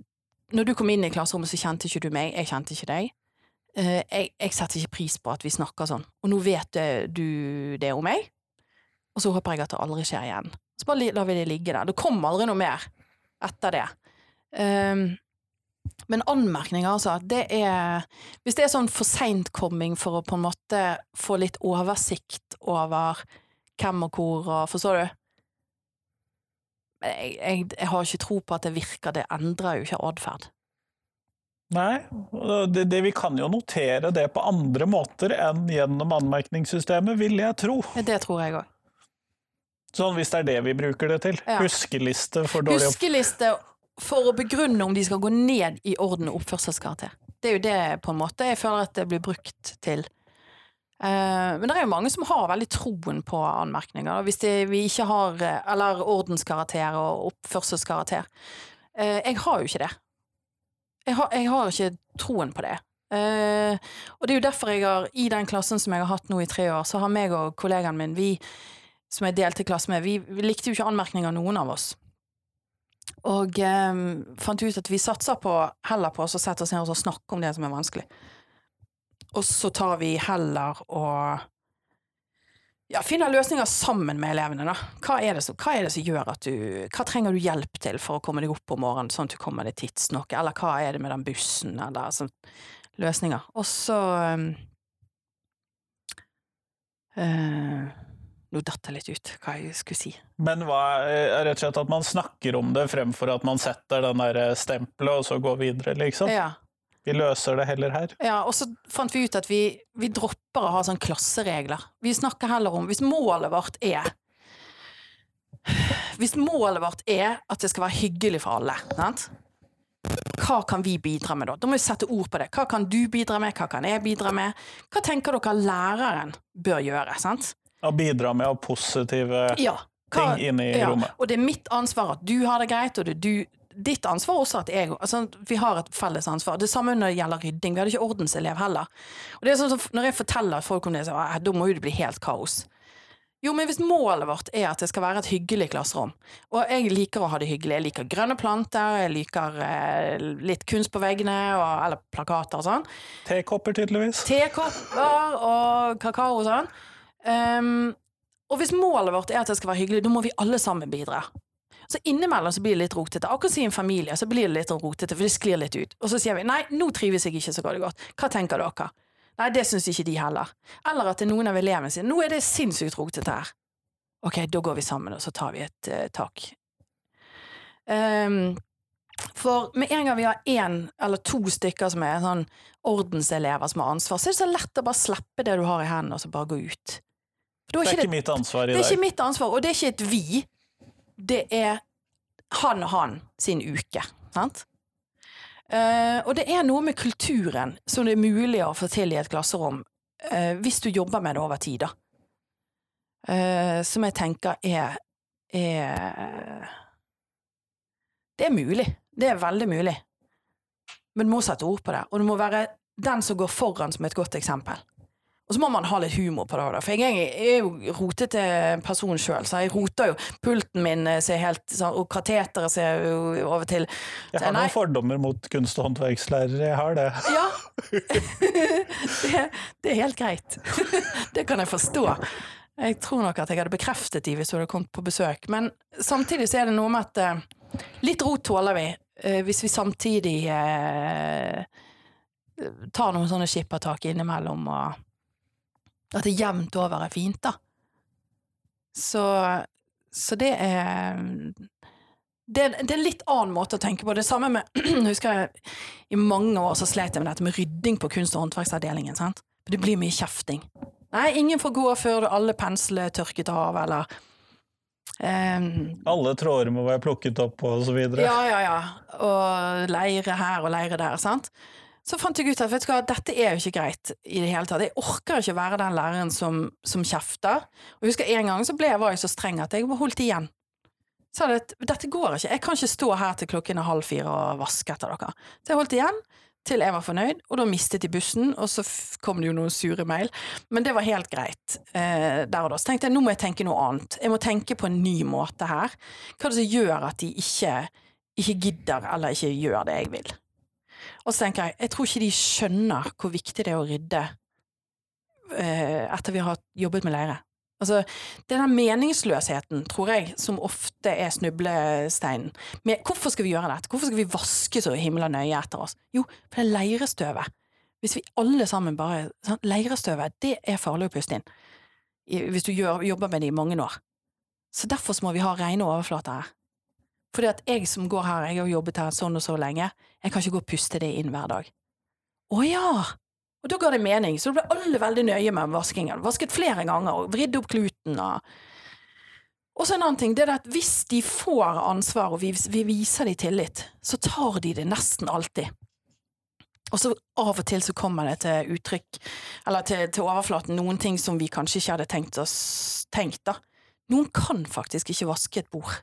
når du kom inn i klasserommet, så kjente ikke du meg. Jeg kjente ikke deg. Uh, jeg, jeg setter ikke pris på at vi snakker sånn. Og nå vet eh, du det om meg, og så håper jeg at det aldri skjer igjen. Så bare lar vi det ligge der. Det kommer aldri noe mer etter det. Um, men anmerkninger, altså. Det er Hvis det er sånn for seintkomming for å på en måte få litt oversikt over hvem og hvor og Forstår du? Jeg, jeg, jeg har ikke tro på at det virker. Det endrer jo ikke atferd. Nei, det, det, vi kan jo notere det på andre måter enn gjennom anmerkningssystemet, vil jeg tro. Det tror jeg òg. Sånn hvis det er det vi bruker det til. Ja. Huskeliste for dårlig opp... Huskeliste for å begrunne om de skal gå ned i orden og oppførselskarakter. Det er jo det på en måte jeg føler at det blir brukt til. Uh, men det er jo mange som har veldig troen på anmerkninger. Hvis de, vi ikke har eh, Eller ordenskarakter og oppførselskarakter. Uh, jeg har jo ikke det. Jeg har, jeg har ikke troen på det. Uh, og det er jo derfor jeg har, i den klassen som jeg har hatt nå i tre år, så har meg og kollegaen min, vi som jeg delte klasse med, vi, vi likte jo ikke anmerkninger, noen av oss. Og eh, fant ut at vi satser på heller på å sette oss ned og snakke om det som er vanskelig. Og så tar vi heller og ja, finner løsninger sammen med elevene, da. Hva er, som, hva er det som gjør at du Hva trenger du hjelp til for å komme deg opp om morgenen, sånn at du kommer deg tidsnok, eller hva er det med den bussen, eller sånn løsninger. Og så um, Nå datt jeg litt ut hva jeg skulle si. Men hva er rett og slett at man snakker om det fremfor at man setter den der eh, stempelet og så går videre, liksom? Ja. Vi løser det heller her. Ja, og så fant vi ut at vi, vi dropper å ha sånn klasseregler. Vi snakker heller om Hvis målet vårt er Hvis målet vårt er at det skal være hyggelig for alle, sant? Hva kan vi bidra med da? Da må vi sette ord på det. Hva kan du bidra med? Hva kan jeg bidra med? Hva tenker dere læreren bør gjøre? sant? Å bidra med positive Ja. Hva, ting inne i ja. rommet. Og det er mitt ansvar at du har det greit, og det er du Ditt ansvar også at jeg altså, Vi har et felles ansvar. Det samme når det gjelder rydding. Vi hadde ikke ordenselev heller. Og det er sånn Når jeg forteller folk om det, så «Ah, da må jo det bli helt kaos. Jo, men hvis målet vårt er at det skal være et hyggelig klasserom, og jeg liker å ha det hyggelig, jeg liker grønne planter, jeg liker eh, litt kunst på veggene, og, eller plakater og sånn, Tekopper, tydeligvis. tekopper og kakao og sånn. Ehm, og hvis målet vårt er at det skal være hyggelig, da må vi alle sammen bidra. Så innimellom så blir det litt rotete. Akkurat som i en familie så blir det litt rotete, for det sklir litt ut. Og så sier vi nei, nå trives jeg ikke så godt. godt. Hva tenker dere? Nei, det syns ikke de heller. Eller at det er noen av elevene sier nå er det sinnssykt rotete her. Ok, da går vi sammen, og så tar vi et uh, tak. Um, for med en gang vi har én eller to stykker som er sånn ordenselever som har ansvar, så er det så lett å bare slippe det du har i hendene, og så bare gå ut. Det er ikke ikke mitt ansvar i dag. det er ikke mitt ansvar, og det er ikke et vi. Det er han og han sin uke. Sant? Uh, og det er noe med kulturen som det er mulig å få til i et klasserom, uh, hvis du jobber med det over tid, da. Uh, som jeg tenker er, er Det er mulig. Det er veldig mulig. Men du må sette ord på det, og du må være den som går foran som et godt eksempel. Og så må man ha litt humor på det. da, For jeg er jo rotete person sjøl, så jeg roter jo. Pulten min eh, ser helt sånn, og kateteret ser jo over til Jeg har noen fordommer mot kunst- og håndverkslærere, jeg har det. Ja! det, det er helt greit. det kan jeg forstå. Jeg tror nok at jeg hadde bekreftet de hvis du hadde kommet på besøk. Men samtidig så er det noe med at eh, litt rot tåler vi, eh, hvis vi samtidig eh, tar noen sånne skippertak innimellom, og at det jevnt over er fint, da. Så, så det er det, det er en litt annen måte å tenke på. Det samme med husker jeg i mange år så slet jeg med dette med rydding på kunst- og håndverksavdelingen. sant? Det blir mye kjefting. Nei, ingen får gå før alle pensler er tørket av, eller um, Alle tråder må være plukket opp, og så videre. Ja, ja, ja. Og leire her og leire der, sant. Så fant jeg ut at vet du hva, dette er jo ikke greit i det hele tatt. Jeg orker ikke være den læreren som, som kjefter. Og jeg husker en gang så ble var jeg så streng at jeg holdt igjen. Sa at dette går ikke, jeg kan ikke stå her til klokken er halv fire og vaske etter dere. Så jeg holdt igjen. til jeg var fornøyd, og da mistet de bussen, og så kom det jo noen sure mail. Men det var helt greit eh, der og da. Så tenkte jeg nå må jeg tenke noe annet. Jeg må tenke på en ny måte her. Hva er det som gjør at de ikke, ikke gidder eller ikke gjør det jeg vil? Og så tenker jeg, jeg tror ikke de skjønner hvor viktig det er å rydde eh, etter vi har jobbet med leire. Altså, den meningsløsheten, tror jeg, som ofte er snublesteinen. Men hvorfor skal vi gjøre dette? Hvorfor skal vi vaske så himla nøye etter oss? Jo, for det er leirestøvet. Hvis vi alle sammen bare sånn, Leirestøvet, det er farlig å puste inn. Hvis du gjør, jobber med det i mange år. Så derfor så må vi ha rene overflater her. Fordi at jeg som går her, jeg har jobbet her sånn og så lenge, jeg kan ikke gå og puste det inn hver dag. Å ja! Og da ga det mening, så da ble alle veldig nøye med vaskingen. Vasket flere ganger, og vridde opp kluten og Og så en annen ting, det er at hvis de får ansvar, og vi, vi viser dem tillit, så tar de det nesten alltid. Og så av og til så kommer det til uttrykk, eller til, til overflaten, noen ting som vi kanskje ikke hadde tenkt oss tenkt, da. Noen kan faktisk ikke vaske et bord.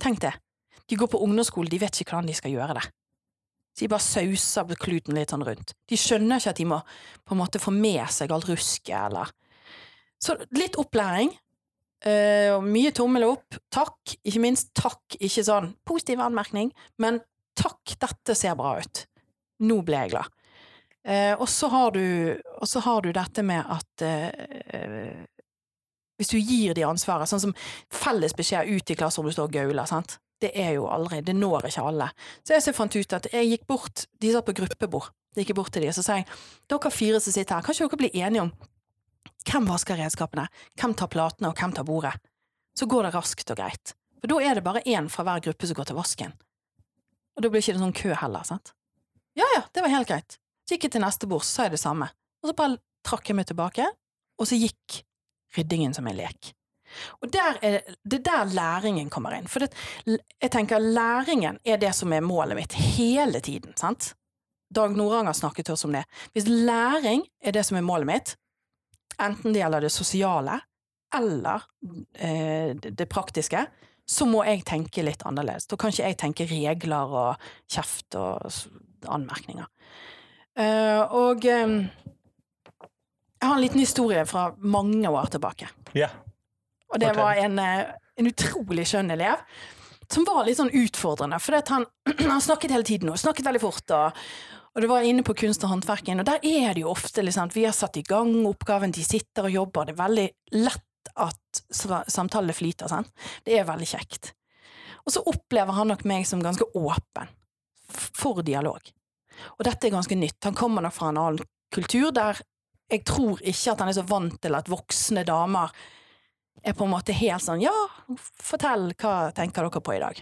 Tenk det. De går på ungdomsskole, de vet ikke hvordan de skal gjøre det. Så de bare sauser kluten litt sånn rundt. De skjønner ikke at de må på en måte få med seg alt rusket, eller Så litt opplæring. Uh, mye tommel opp. Takk. Ikke minst takk. Ikke sånn positiv anmerkning, men takk, dette ser bra ut. Nå ble jeg glad. Uh, og så har du, dette med at eh, hvis du gir de ansvaret, sånn som felles beskjed ut i klasserommet, står og gauler, sant. Det er jo aldri, det når ikke alle. Så jeg så fant ut at jeg gikk bort, de satt på gruppebord, jeg gikk bort til de, og så sa jeg, dere fire som sitter her, kan ikke dere bli enige om hvem vasker redskapene, hvem tar platene, og hvem tar bordet? Så går det raskt og greit. For da er det bare én fra hver gruppe som går til vasken. Og da blir ikke det sånn kø heller, sant. Ja ja, det var helt greit. Så gikk jeg til neste bord, så sa jeg det samme. Og så bare trakk jeg meg tilbake, og så gikk ryddingen som en lek. Og er, det er der læringen kommer inn. For det, jeg tenker læringen er det som er målet mitt hele tiden, sant? Dag Noranger snakket til oss om det. Hvis læring er det som er målet mitt, enten det gjelder det sosiale eller eh, det, praktiske, så må jeg tenke litt annerledes. Da kan ikke jeg tenke regler og kjeft og anmerkninger. Eh, og eh, jeg har en liten historie fra mange år tilbake. Ja. Og det var en, eh, en utrolig skjønn elev. Som var litt sånn utfordrende, for han, han snakket hele tiden og snakket veldig fort. Og, og det var inne på kunst og håndverken, og der er det jo ofte liksom, Vi har satt i gang oppgaven, de sitter og jobber, det er veldig lett at sa- samtalene flyter. Sant? Det er veldig kjekt. Og så opplever han nok meg som ganske åpen for dialog. Og dette er ganske nytt. Han kommer nok fra en annen kultur der jeg tror ikke at han er så vant til at voksne damer er på en måte helt sånn Ja, fortell, hva tenker dere på i dag?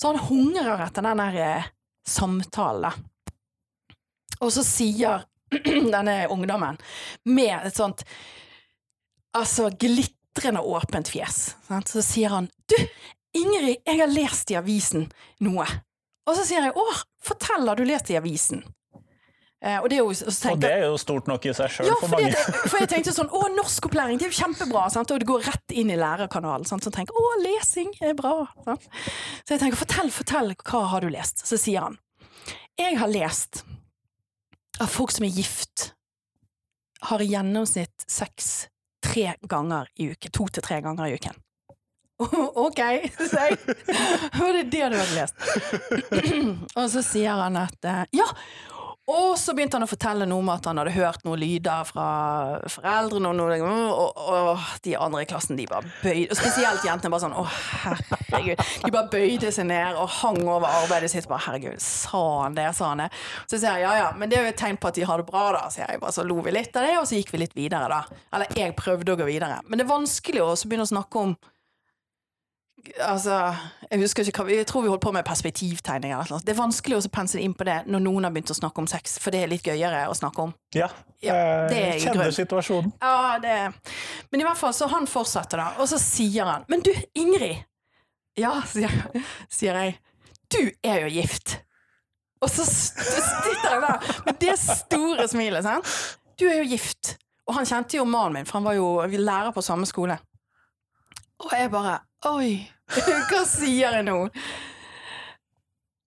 Så han hungrer etter den der eh, samtalen. Og så sier denne ungdommen med et sånt altså glitrende åpent fjes, sant? så sier han Du, Ingrid, jeg har lest i avisen noe. Og så sier jeg å, fortell, har du lest i avisen? Eh, og det er jo, så Og det er jo stort nok i seg sjøl ja, for mange. Det, for jeg tenkte sånn, å, norskopplæring, det er jo kjempebra, sant? og det går rett inn i lærerkanalen, sant? så jeg tenker, å, lesing er bra, sant? Så jeg tenker, fortell, fortell, hva har du lest? Så sier han, jeg har lest at folk som er gift, har i gjennomsnitt sex tre ganger i uken, to til tre ganger i uken. Ok, sier jeg, det det du hadde lest? Og så sier han at, eh, ja, og så begynte han å fortelle noe om at han hadde hørt noen lyder fra foreldrene, og, noe, og, og de andre i klassen de bare bøyde Og spesielt jentene bare sånn Å, herregud. De bare bøyde seg ned og hang over arbeidet sitt. Bare, herregud, sa han det, sa han det? Så sier jeg ja ja, men det er jo et tegn på at de har det bra, da. sier jeg bare Så lo vi litt av det, og så gikk vi litt videre, da. Eller jeg prøvde å gå videre. Men det er vanskelig å også begynne å snakke om Altså, jeg husker ikke hva Jeg tror vi holdt på med perspektivtegninger. Det er vanskelig å pense inn på det når noen har begynt å snakke om sex, for det er litt gøyere å snakke om. Ja, Ja, det er jeg kjenner situasjonen. Ja, det Men i hvert fall, så han fortsetter da, og så sier han Men du, Ingrid! Ja, sier, jeg. Du er jo gift. Og så sitter jeg der med det store smilet, sant. Du er jo gift. Og han kjente jo mannen min, for han var jo lærer på samme skole. Og jeg bare Oi, hva sier jeg nå?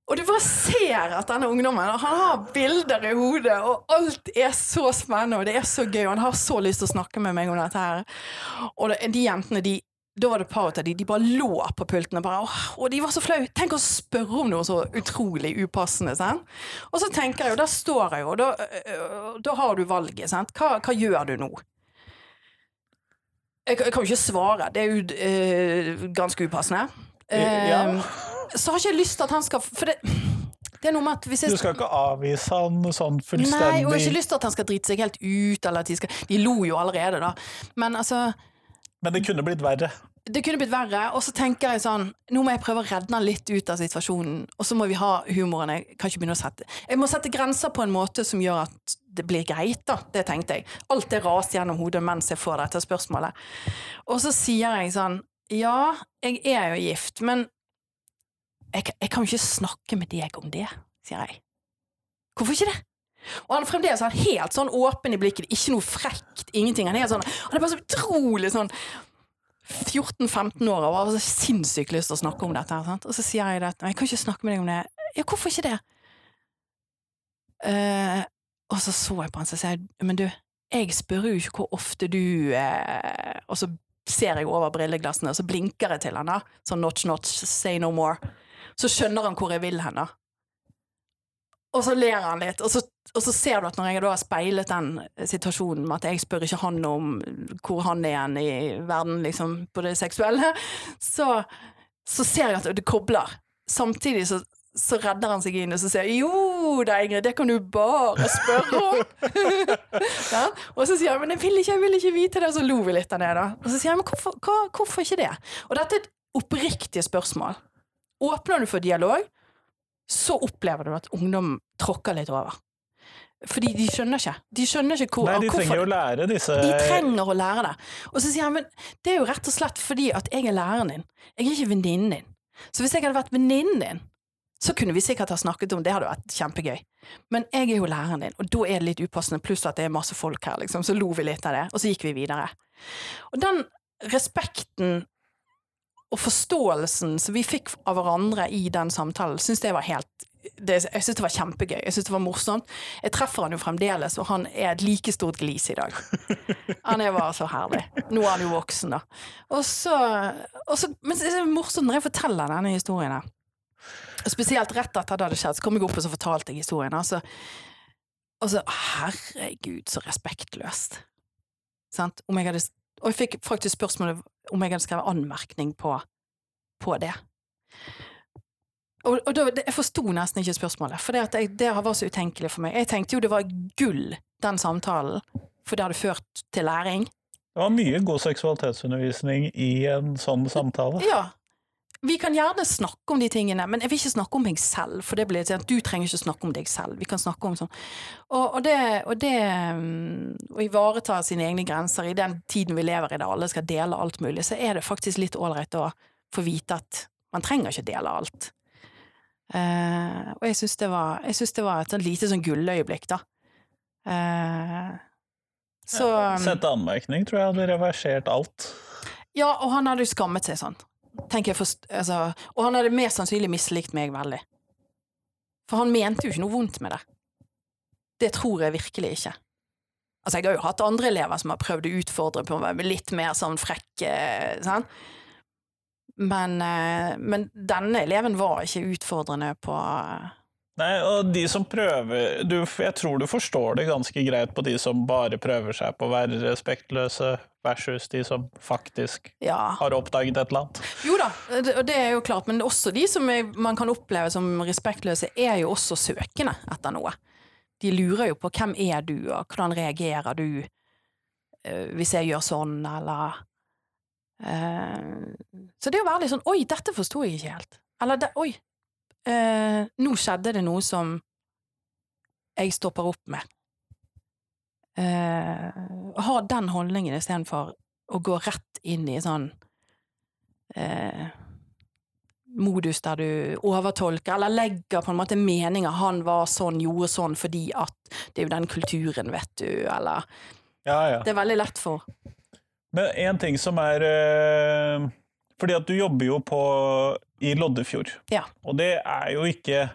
Og du bare ser at denne ungdommen Han har bilder i hodet, og alt er så spennende, og det er så gøy, og han har så lyst til å snakke med meg om dette her. Og de jentene, de da var det et par av de, de bare lå på pulten og bare, og de var så flaue. Tenk å spørre om noe så utrolig upassende. Sant? Og så tenker jeg, jo, der står jeg jo, da, øh, da har du valget. Sant? Hva, hva gjør du nå? Jeg, jeg kan jo ikke svare, det er jo øh, ganske upassende. Ja. Eh, Så har ikke jeg lyst til at han skal For det, det er noe med at hvis jeg Du skal ikke avvise han sånn Nei, og jeg har ikke lyst til at han skal drite seg helt ut, eller at de skal De lo jo allerede, da. Men altså Men det kunne blitt verre. Det kunne blitt verre, og så tenker jeg sånn Nå må jeg prøve å redde han litt ut av situasjonen, og så må vi ha humoren. Jeg kan ikke begynne å sette Jeg må sette grenser på en måte som gjør at det blir greit, da. Det tenkte jeg. Alt det raste gjennom hodet mens jeg får dette spørsmålet. Og så sier jeg sånn Ja, jeg er jo gift, men jeg, jeg kan jo ikke snakke med deg om det, sier jeg. Hvorfor ikke det? Og han er fremdeles er helt sånn åpen i blikket, ikke noe frekt, ingenting. Han er, sånn, han er bare så utrolig sånn 14-15 år og har sinnssykt lyst til å snakke om dette. Sant? Og så sier jeg at jeg kan ikke snakke med deg om det. Ja, hvorfor ikke det? Uh, og så så jeg på han, så sier jeg, men du, jeg spør jo ikke hvor ofte du uh, Og så ser jeg over brilleglassene, og så blinker jeg til han da, sånn notch, notch, say no more. Så skjønner han hvor jeg vil hen da. Og så ler han litt, og så, og så ser du at når jeg da har speilet den situasjonen med at jeg spør ikke han om hvor han er igjen i verden, liksom, på det seksuelle, så, så ser jeg at det kobler. Samtidig så, så redder han seg inn og så sier jo da, Ingrid, det kan du bare spørre om. ja? Og så sier han men jeg vil ikke, jeg vil ikke vite det, og så lo vi litt av det. da. Og så sier han men hvorfor, hva, hvorfor ikke det? Og dette er et oppriktig spørsmål. Åpner du for dialog, så opplever du at ungdom tråkker litt over. Fordi de skjønner ikke. De skjønner ikke hvor, Nei, de hvorfor trenger å lære disse de trenger å lære det. Og så sier han men det er jo rett og slett fordi at jeg er læreren din. Jeg er ikke venninnen din. Så hvis jeg hadde vært venninnen din, så kunne vi sikkert ha snakket om det. hadde vært kjempegøy. Men jeg er jo læreren din, og da er det litt upassende, pluss at det er masse folk her, liksom. Så lo vi litt av det, og så gikk vi videre. Og den respekten og forståelsen som vi fikk av hverandre i den samtalen, syns jeg var helt det, jeg syns det var kjempegøy. Jeg synes det var morsomt. Jeg treffer han jo fremdeles, og han er et like stort glis i dag. Han er bare så herlig. Nå er han jo voksen, da. Og så, og så, men det er morsomt når jeg forteller denne historien her. Spesielt rett etter det hadde skjedd, så kom jeg opp og så fortalte jeg historien. Altså, og så Herregud, så respektløst. Sant? Om jeg hadde, og jeg fikk faktisk spørsmålet om jeg hadde skrevet anmerkning på, på det. Og, og da, jeg forsto nesten ikke spørsmålet, for det, jeg, det var så utenkelig for meg. Jeg tenkte jo det var gull, den samtalen, for det hadde ført til læring. Det var mye god seksualitetsundervisning i en sånn samtale. Ja. Vi kan gjerne snakke om de tingene, men jeg vil ikke snakke om meg selv. For det blir sånn at du trenger ikke snakke om deg selv. Vi kan snakke om sånn. Og, og det, og det mm, å ivareta sine egne grenser i den tiden vi lever i der alle skal dele alt mulig, så er det faktisk litt ålreit å få vite at man trenger ikke dele alt. Uh, og jeg syns det, det var et sånn lite sånn gulløyeblikk, da. Uh, så Sett anmerkning tror jeg hadde reversert alt. Ja, og han hadde jo skammet seg sånn. Tenker jeg forst altså, og han hadde mest sannsynlig mislikt meg veldig. For han mente jo ikke noe vondt med det. Det tror jeg virkelig ikke. Altså, jeg har jo hatt andre elever som har prøvd å utfordre på å være litt mer sånn frekk, sant? Men, eh, men denne eleven var ikke utfordrende på Nei, og de som prøver du, Jeg tror du forstår det ganske greit på de som bare prøver seg på å være respektløse, versus de som faktisk Ja. har oppdaget et eller annet. Jo da, og det er jo klart, men også de som er, man kan oppleve som respektløse, er jo også søkende etter noe. De lurer jo på hvem er du, og hvordan reagerer du eh, hvis jeg gjør sånn, eller eh, Så det å være litt sånn Oi, dette forsto jeg ikke helt. Eller oi, eh, nå skjedde det noe som jeg stopper opp med. Eh, ha den holdningen istedenfor å gå rett inn i sånn eh, modus der du overtolker, eller legger på en måte meninger. Han var sånn, gjorde sånn fordi at det er jo den kulturen, vet du, eller Ja, ja. Det er veldig lett for Men en ting som er eh, Fordi at du jobber jo på i Loddefjord. Ja. Og det er jo ikke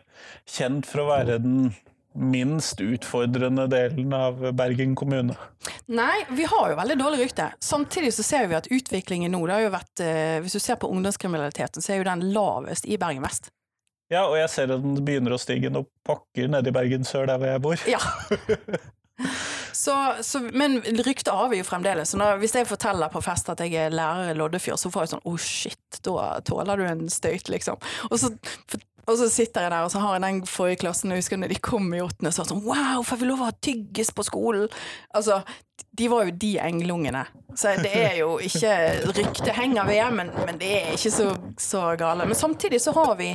kjent for å være den minst utfordrende delen av Bergen kommune. Nei, vi har jo veldig dårlig rykte. Samtidig så ser vi at utviklingen nå, det har jo vært eh, Hvis du ser på ungdomskriminaliteten, så er jo den lavest i Bergen vest. Ja, og jeg ser at den begynner å stige noen pakker nede i Bergen sør, der hvor jeg bor. Ja. Så, så, men ryktet har vi jo fremdeles. Så når, hvis jeg forteller på fest at jeg er lærer i Loddefjord, så får jeg sånn oh, shit, da tåler du en støyt, liksom. Og så, og så sitter jeg der, og så har jeg den forrige klassen, jeg husker når de kom i åttende, så sånn Wow, får vi lov å ha tyggis på skolen? Altså, de var jo de englungene. Så det er jo ikke Ryktet henger ved, men, men det er ikke så, så gale. Men samtidig så har vi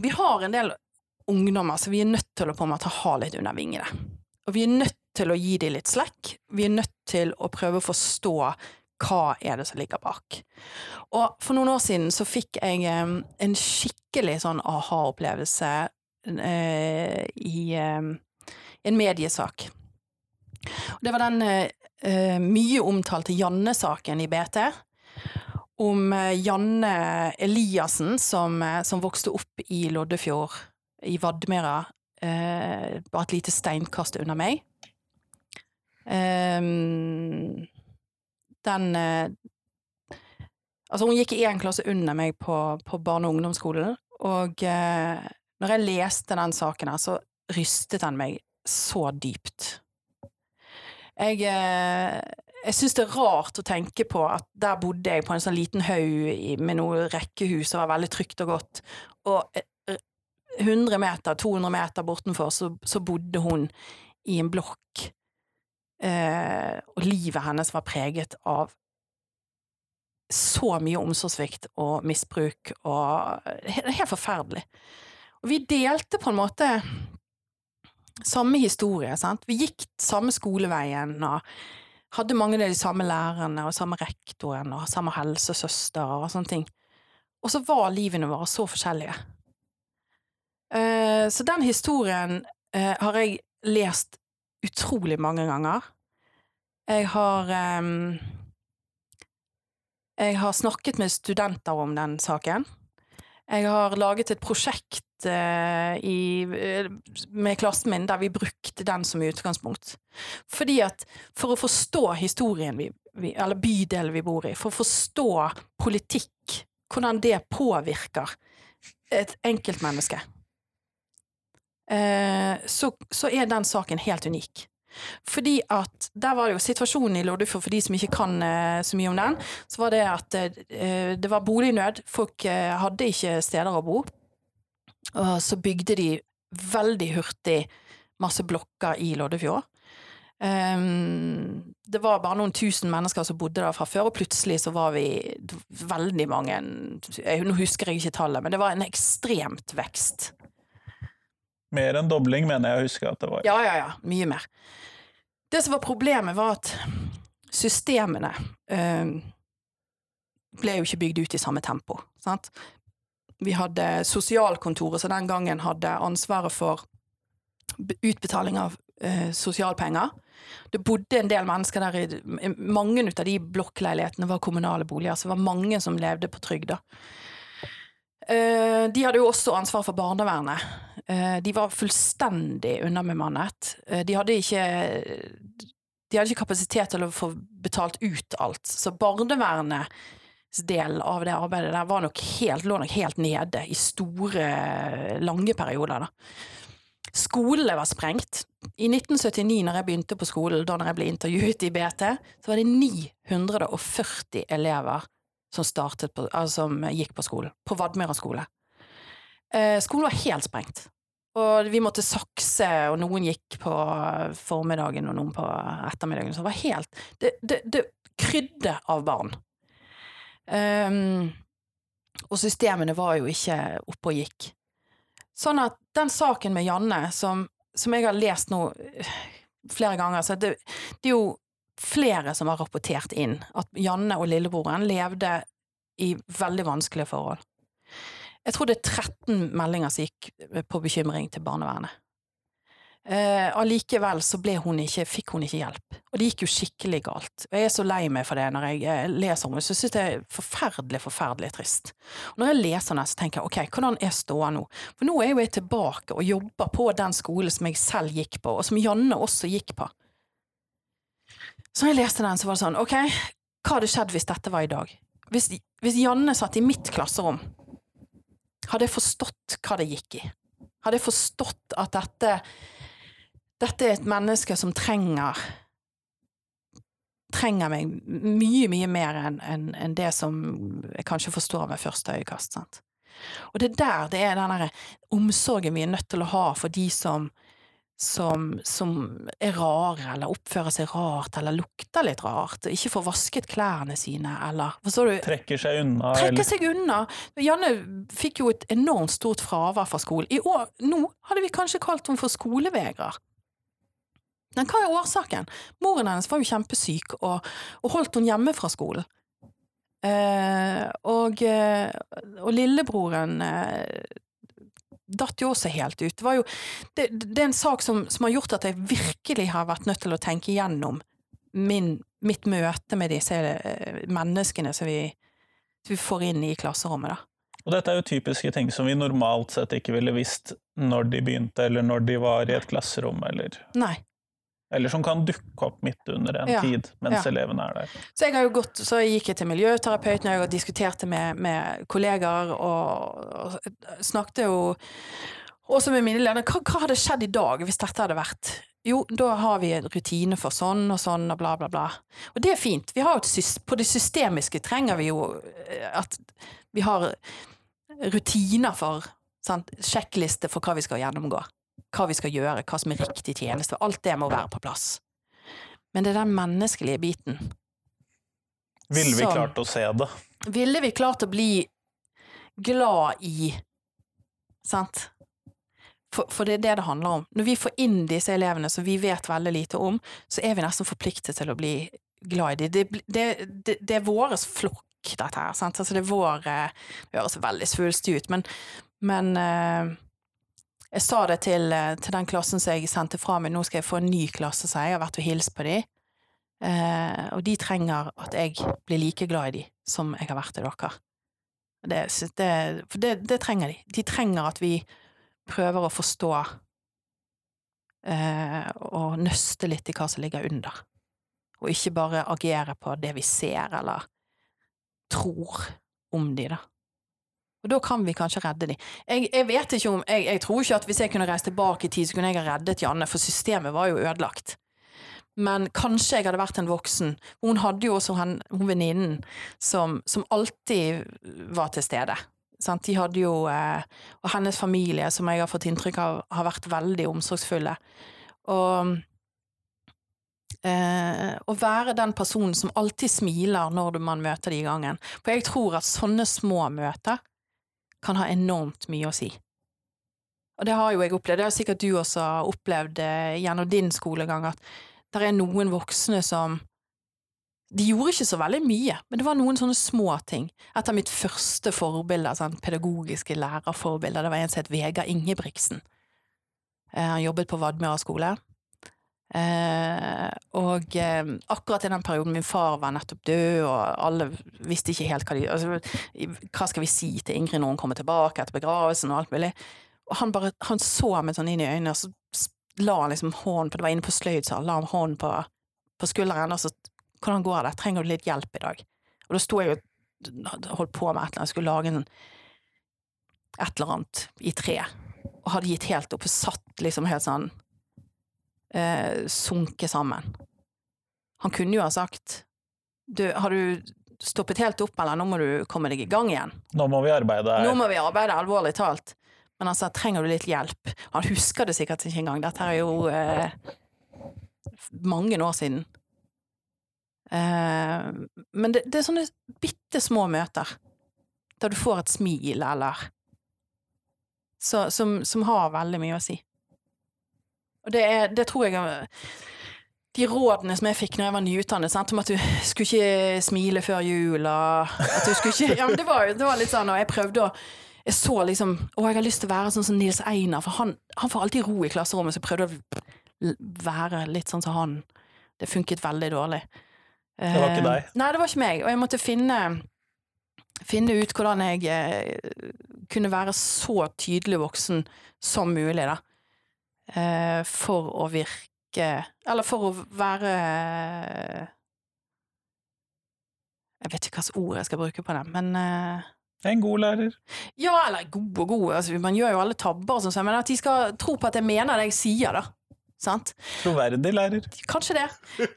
Vi har en del ungdommer så vi er nødt til å på en måte ha litt under vingene. Og vi er nødt til å gi dem litt slekk. Vi er nødt til å prøve å forstå hva er det som ligger bak. Og for noen år siden så fikk jeg en skikkelig sånn aha-opplevelse eh, i eh, en mediesak. Det var den eh, mye omtalte Janne-saken i BT. Om eh, Janne Eliassen som, eh, som vokste opp i Loddefjord i Vadmera, eh, bare et lite steinkast unna meg. Um, den eh, Altså, hun gikk i én klasse under meg på, på barne- og ungdomsskolen, og eh, når jeg leste den saken her, så rystet den meg så dypt. Jeg, eh, jeg syns det er rart å tenke på at der bodde jeg på en sånn liten haug med noe rekkehus som var veldig trygt og godt, og 100 meter, 200 meter bortenfor, så, så bodde hun i en blokk, eh, og livet hennes var preget av så mye omsorgssvikt og misbruk og Helt forferdelig. Og vi delte på en måte samme historie, sant. Vi gikk samme skoleveien og hadde mange av de samme lærerne og samme rektoren og samme helsesøster og sånne ting. Og så var livene våre så forskjellige. Uh, så den historien uh, har jeg lest utrolig mange ganger. Jeg har um, Jeg har snakket med studenter om den saken. Jeg har laget et prosjekt uh, i, med klassen min der vi brukte den som utgangspunkt. Fordi at for å forstå historien vi, vi, eller bydelen vi bor i, for å forstå politikk, hvordan det påvirker et enkeltmenneske, Eh, så, så, er den saken helt unik. Fordi at der var det jo situasjonen i Loddefjord, for de som ikke kan eh, så mye om den, så var det at eh, det var bolignød. Folk hadde ikke steder å bo. Og så bygde de veldig hurtig masse blokker i Loddefjord. Um, det var bare noen tusen mennesker som bodde der fra før, og plutselig så var vi veldig mange Nå husker jeg ikke tallet, men det var en ekstremt vekst. Mer enn dobling, mener jeg å huske at det var. Ja, ja, ja. Mye mer. Det som var problemet, var at systemene øh, ble jo ikke bygd ut i samme tempo. Sant? Vi hadde sosialkontoret som den gangen hadde ansvaret for utbetaling av øh, sosialpenger. Det bodde en del mennesker der i Mange av de blokkleilighetene var kommunale boliger, så det var mange som levde på trygd. Uh, de hadde jo også ansvar for barnevernet. Uh, de var fullstendig underbemannet. Uh, de hadde ikke De hadde ikke kapasitet til å få betalt ut alt. Så barnevernets del av det arbeidet der var nok helt, lå nok helt nede i store, lange perioder. Skolene var sprengt. I 1979, når jeg begynte på skolen, da jeg ble intervjuet i BT, så var det 940 elever som, på, altså, som gikk på skolen. På Vadmøra skole. Eh, skolen var helt sprengt. Og vi måtte sakse, og noen gikk på formiddagen og noen på ettermiddagen. Så det var helt Det, det, det krydde av barn. Um, og systemene var jo ikke oppe og gikk. Sånn at den saken med Janne, som, som jeg har lest nå eh, flere ganger så det, det er jo flere som har rapportert inn at Janne og lillebroren levde i veldig vanskelige forhold. Jeg tror det er 13 meldinger som gikk på bekymring til barnevernet. Eh, Allikevel så hun ikke, fikk hun ikke hjelp. Og det gikk jo skikkelig galt. Og jeg er så lei meg for det når jeg eh, leser om det, så jeg det er forferdelig, forferdelig trist. Og når jeg leser det, så tenker jeg ok, hvordan er ståa nå? For nå er jo jeg tilbake og jobber på den skolen som jeg selv gikk på, og som Janne også gikk på. Så når jeg leste den, så var det sånn, ok, hva hadde skjedd hvis dette var i dag? Hvis, hvis Janne satt i mitt klasserom, hadde jeg forstått hva det gikk i? Hadde jeg forstått at dette dette er et menneske som trenger trenger meg mye, mye mer enn en, en det som jeg kanskje forstår ved første øyekast. Sant? Og det er der det er den derre omsorgen vi er nødt til å ha for de som, som, som er rare, eller oppfører seg rart, eller lukter litt rart, ikke får vasket klærne sine, eller Forstår du? Trekker seg unna. Trekker eller- seg unna. Janne fikk jo et enormt stort fravær fra skolen. I år, nå hadde vi kanskje kalt henne for skolevegrer. Men hva er årsaken? Moren hennes var jo kjempesyk og, og holdt henne hjemme fra skolen. Eh, og, eh, og lillebroren eh, datt jo også helt ut. Det, var jo, det, det er en sak som, som har gjort at jeg virkelig har vært nødt til å tenke igjennom min, mitt møte med disse eh, menneskene som vi, som vi får inn i klasserommet. Da. Og dette er jo typiske ting som vi normalt sett ikke ville visst når de begynte, eller når de var i et klasserom, eller, Nei. Eller som kan dukke opp midt under en Ja, tid mens ja. elevene er der. Så jeg har jo gått, så gikk jeg til miljøterapeuten, og jeg diskuterte med, med kollegaer, og, og snakket jo også med mine ledere. Hva, hva hadde skjedd i dag hvis dette hadde vært Jo, da har vi en rutine for sånn og sånn og bla, bla, bla. Og det er fint. Vi har et på det systemiske trenger vi jo eh, at vi har rutiner for sant? Sjekkliste for hva vi skal gjennomgå. Hva vi skal gjøre, hva som er riktig tjeneste. Alt det må være på plass. Men det er den menneskelige biten. Ville vi Sånn. klart å se det? Ville vi klart å bli glad i Sant? For, for det er det det handler om. Når vi får inn disse elevene som vi vet veldig lite om, så er vi nesten forpliktet til å bli glad i dem. Det, det, det, det er vår flokk, dette her. Sant? Altså det er vår eh, Det høres veldig svulstig ut, men, men eh, jeg sa det til, eh, til den klassen som jeg sendte fra meg, nå skal jeg få en ny klasse, sa jeg, jeg har vært og hilst på dem. Eh, og de trenger at jeg blir like glad i dem som jeg har vært i dere. Det, det, for det, det trenger de. De trenger at vi prøver å forstå eh, og nøste litt i hva som ligger under, og ikke bare agere på det vi ser eller tror om de, da. Og da kan vi kanskje redde dem. Jeg, jeg vet ikke om jeg, jeg tror ikke at hvis jeg kunne reist tilbake i tid, så kunne jeg ha reddet Janne, for systemet var jo ødelagt. Men kanskje jeg hadde vært en voksen. Hun hadde jo også hun, hun venninnen som, som alltid var til stede. Sant? De hadde jo, eh, og hennes familie, som jeg har fått inntrykk av, har vært veldig omsorgsfulle. Og eh, å være den personen som alltid smiler når man møter de i gangen. For jeg tror at sånne små møter kan ha enormt mye å si. Og det har jo jeg opplevd, det har sikkert du også opplevd eh, gjennom din skolegang, at det er noen voksne som de gjorde ikke så veldig mye, men det var noen sånne små ting. Et av mitt første forbilder, sånn pedagogiske lærerforbilder, det var en som het Vegard Ingebrigtsen. Eh, han jobbet på Vadmøra skole. Eh, og eh, akkurat i den perioden min far var nettopp død, og alle visste ikke helt hva de altså, Hva skal vi si til Ingrid når hun kommer tilbake etter begravelsen og alt mulig. Og han bare han så meg sånn inn i øynene, og så la han liksom hånden på Det var inne på sløyd, så han hånden på, på skulderen, og så hvordan går det? Trenger du litt hjelp i dag? Og da sto jeg og holdt på med et eller annet, skulle lage en, et eller annet i tre, og hadde gitt helt opp, og satt liksom helt sånn eh, sunket sammen. Han kunne jo ha sagt du, har du stoppet helt opp, eller nå må du komme deg i gang igjen? Nå må vi arbeide Nå må vi arbeide, alvorlig talt. Men han sa trenger du litt hjelp? Han husker det sikkert ikke engang. Dette er jo eh, mange år siden. Eh, men det, det er sånne bitte små møter der du får et smil, eller så, som, som har veldig mye å si. Og det, er, det tror jeg de rådene som jeg fikk når jeg var nyutdannet, sant? om at du skulle ikke smile før jul, og at du skulle ikke Ja, men det var, det var litt sånn, og jeg prøvde å jeg så liksom Å, jeg har lyst til å være sånn som Nils Einar, for han, han får alltid ro i klasserommet, så jeg prøvde å være litt sånn som han. Det funket veldig dårlig. Det var ikke Eh, deg? Nei, det var ikke meg. Og jeg måtte finne, finne ut hvordan jeg eh, kunne være så tydelig voksen som mulig, da. Eh, for å virke Eller for å være Jeg vet ikke slags ord jeg skal bruke på det, men eh, En god lærer. Ja, eller god og god, altså, man gjør jo alle tabber sånn, men at de skal tro på at jeg mener det jeg sier, da. Sant? Troverdig lærer. Kanskje det.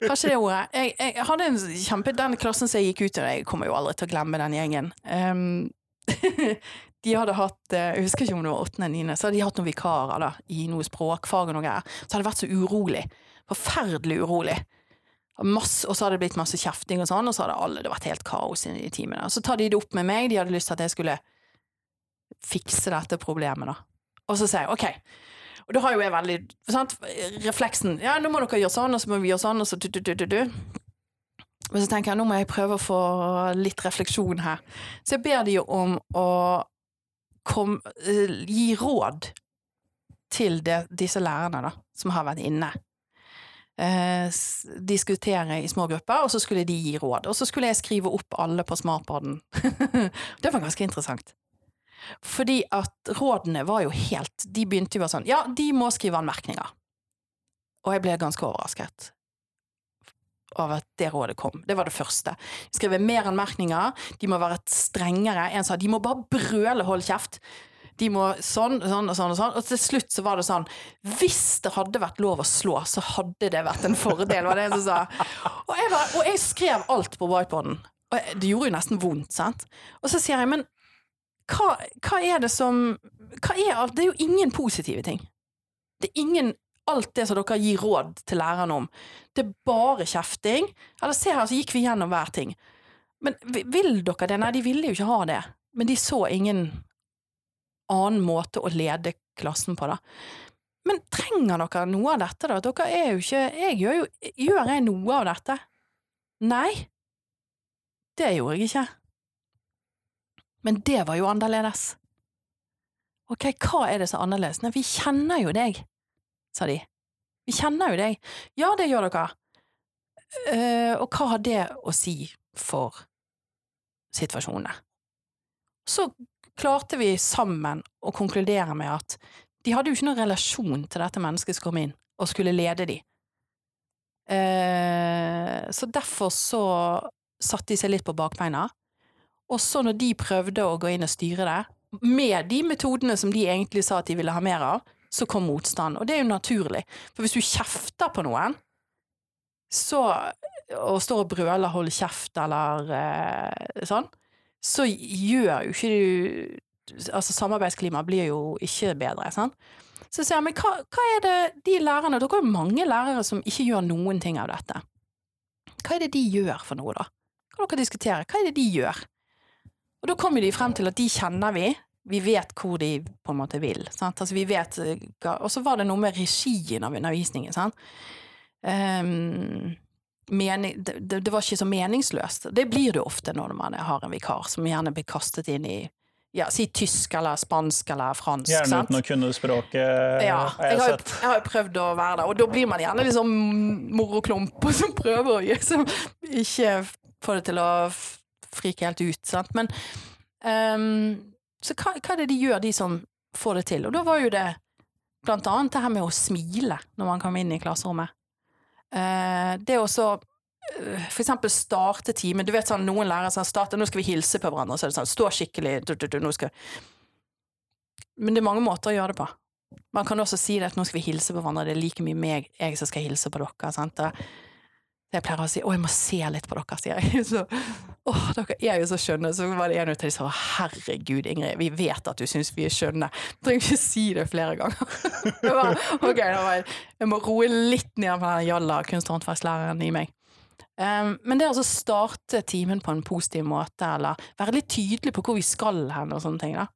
Kanskje det ordet. Jeg, jeg hadde en kjempe Den klassen som jeg gikk ut i, jeg kommer jo aldri til å glemme den gjengen. Ehm, de hadde hatt eh, Jeg husker ikke om det var 8. eller 9., så hadde de hatt noen vikarer da, i noe språkfag og noe greier. Så hadde det vært så urolig. Forferdelig urolig. Masse, og så hadde det blitt masse kjefting og sånn, og så hadde alle det vært helt kaos i de timene. Så tar de det opp med meg, de hadde lyst til at jeg skulle fikse dette problemet, da. Og så sier jeg OK. Og da har jo jeg veldig sant? refleksen Ja, nå må dere gjøre sånn, og så må vi gjøre sånn, og så du, du, du, du. Men så tenker jeg nå må jeg prøve å få litt refleksjon her. Så jeg ber de om å kom, eh, gi råd til de, disse lærerne da, som har vært inne. Eh, diskutere i små grupper, og så skulle de gi råd. Og så skulle jeg skrive opp alle på smartboarden. det var ganske interessant. Fordi at rådene var jo helt De begynte jo å være sånn Ja, de må skrive anmerkninger. Og jeg ble ganske overrasket over at det rådet kom. Det var det første. Skrive mer anmerkninger, de må være strengere. En sa de må bare brøle 'hold kjeft'. De må sånn, sånn og sånn og sånn. Og til slutt så var det sånn Hvis det hadde vært lov å slå, så hadde det vært en fordel, var det en som sa. Og jeg, var, og jeg skrev alt på whiteboarden. Og det gjorde jo nesten vondt, sant. Og så sier jeg, men hva, hva er det som hva er alt? Det er jo ingen positive ting. Det er ingen alt det som dere gir råd til læreren om. Det er bare kjefting. Eller se her, så gikk vi gjennom hver ting. Men vil dere det? Nei, de ville jo ikke ha det. Men de så ingen annen måte å lede klassen på, da. Men trenger dere noe av dette, da? Dere er jo ikke Jeg gjør jo Gjør jeg noe av dette? Nei. Det gjorde jeg ikke. Men det var jo annerledes. Ok, hva er det er annerledes? Nei, vi kjenner jo deg, sa de. Vi kjenner jo deg. Ja, det gjør dere. Uh, og hva har det å si for situasjonene? Så klarte vi sammen å konkludere med at de hadde jo ikke noen relasjon til dette mennesket som kom inn, og skulle lede de. Uh, så derfor så satte de seg litt på bakbeina. Og så når de prøvde å gå inn og styre det, med de metodene som de egentlig sa at de ville ha mer av, så kom motstand. Og det er jo naturlig. For hvis du kjefter på noen, så, og står og brøler 'hold kjeft' eller eh, sånn, så gjør jo ikke du Altså samarbeidsklimaet blir jo ikke bedre, sant. Så sier jeg, men hva, hva er det de lærerne Dere har jo mange lærere som ikke gjør noen ting av dette. Hva er det de gjør for noe, da? Kan dere diskutere? Hva er det de gjør? Og da kommer de frem til at de kjenner vi. Vi vet hvor de på en måte vil. Altså vi vet, eh, og så var det noe med regien av undervisningen. Sant? Ehm, mening, det, det var ikke så meningsløst. Det blir det ofte når man har en vikar som gjerne blir kastet inn i ja, si tysk eller spansk eller fransk. Gjerne sant? uten å kunne språket, Ja, jeg har, sett. jeg har prøvd å være der, og da blir man gjerne liksom moroklump som prøver å liksom, ikke få det til å frike helt ut. Sant? Men ehm, Så hva, hva er det de gjør, de som får det til? Og da var jo det blant annet det her med å smile når man kommer inn i klasserommet. Eh, det å så eh, for eksempel starte timen. Du vet sånn, Noen lærere sånn, starter, nå skal vi hilse på hverandre. Så er det sånn, stå skikkelig du, du, du, nå skal... Men det er mange måter å gjøre det på. Man kan også si det at nå skal vi hilse på hverandre, det er like mye meg, jeg som skal hilse på dere. Sant? Og Jeg pleier å si 'å, jeg må se litt på dere', sier jeg. Så, å, dere er jo så skjønne. Så var det en av de som sa 'herregud, Ingrid, vi vet at du syns vi er skjønne'. Du trenger ikke si det flere ganger. Jeg, bare, ok, da var jeg, jeg må roe litt ned på den jalla kunst- og håndverkslæreren i meg. Um, men det å starte timen på en positiv måte, eller være litt tydelig på hvor vi skal hen, og sånne ting, da.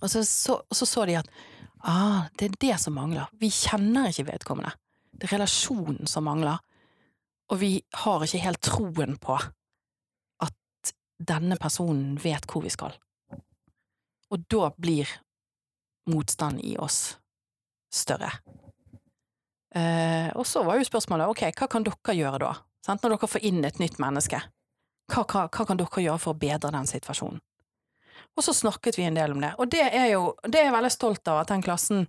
Og så så, så, så de at ah, det er det som mangler. Vi kjenner ikke vedkommende. Det er relasjonen som mangler. Og vi har ikke helt troen på at denne personen vet hvor vi skal. Og da blir motstand i oss større. Eh, og så var jo spørsmålet ok, hva kan dere gjøre da? Sant? Når dere får inn et nytt menneske, hva, hva, hva kan dere gjøre for å bedre den situasjonen? Og så snakket vi en del om det, og det er jo det er jeg veldig stolt av, at den klassen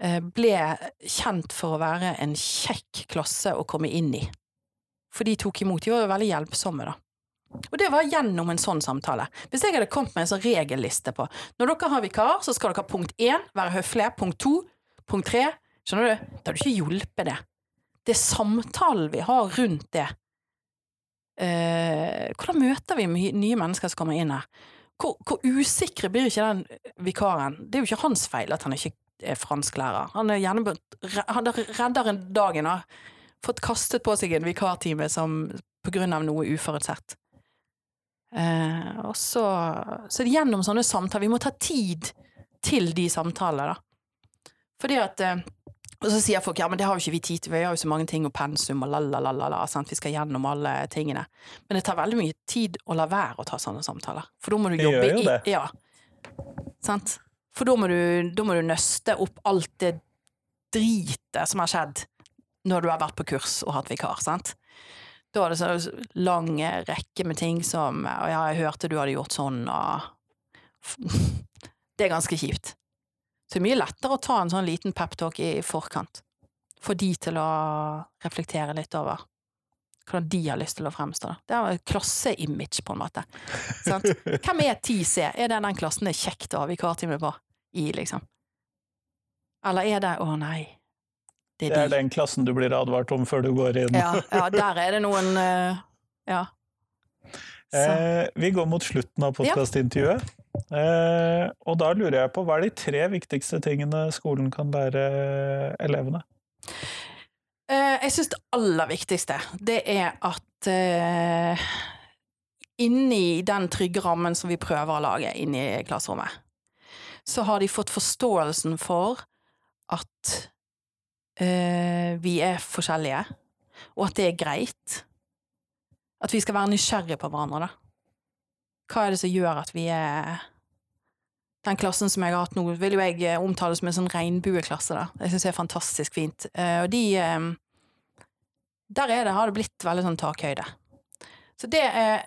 eh, ble kjent for å være en kjekk klasse å komme inn i. For de tok imot, de var jo veldig hjelpsomme, da. Og det var gjennom en sånn samtale. Hvis jeg hadde kommet med en sånn regelliste på Når dere har vikar, så skal dere punkt én være høflige, punkt to, punkt tre Skjønner du? Det hadde ikke hjulpet det. Det er samtalen vi har rundt det. Eh, hvordan møter vi nye mennesker som kommer inn her? Hvor, hvor, usikre blir ikke den vikaren? Det er jo ikke hans feil at han ikke er fransklærer. Han er gjerne redder en dagen har fått kastet på seg en vikartime som på grunn av noe uforutsett. Eh, og så, så gjennom sånne samtaler Vi må ta tid til de samtalene, da. Fordi at eh, Og så sier folk ja, men det har jo ikke vi tid til, vi har jo så mange ting og pensum og la-la-la-la, vi skal gjennom alle tingene. Men det tar veldig mye tid å la være å ta sånne samtaler. For da må du jobbe jo i det. Ja. Sant? For da må, du, da må du nøste opp alt det dritet som har skjedd når du har vært på kurs og hatt vikar, sant? Da er det så lang rekke med ting som Og ja, jeg hørte du hadde gjort sånn, og Det er ganske kjipt. Så det er mye lettere å ta en sånn liten peptalk i forkant. Få de til å reflektere litt over hvordan de har lyst til å fremstå. Det er jo klasseimage, på en måte. Sant? Hvem er 10C? Er det den klassen det er kjekt å ha vikartime på i, liksom? Eller er det Å, nei. Det Det er er den klassen du blir advart om før du går inn. Ja, ja, der er det noen eh, Ja. Eh, vi går mot slutten av podkastintervjuet. Eh, og da lurer jeg på hva er de tre viktigste tingene skolen kan lære elevene? Eh, jeg syns det aller viktigste, det er at eh, inni den trygge rammen som vi prøver å lage inni klasserommet, så har de fått forståelsen for at eh, vi er forskjellige, og at det er greit. At vi skal være nysgjerrige på hverandre, da. Hva er det som gjør at vi er Den klassen som jeg har hatt nå, vil jo jeg eh, omtale som en sånn regnbueklasse, da. Jeg syns det er fantastisk fint. Eh, og de eh, Der er det, har det blitt veldig sånn takhøyde. Så det er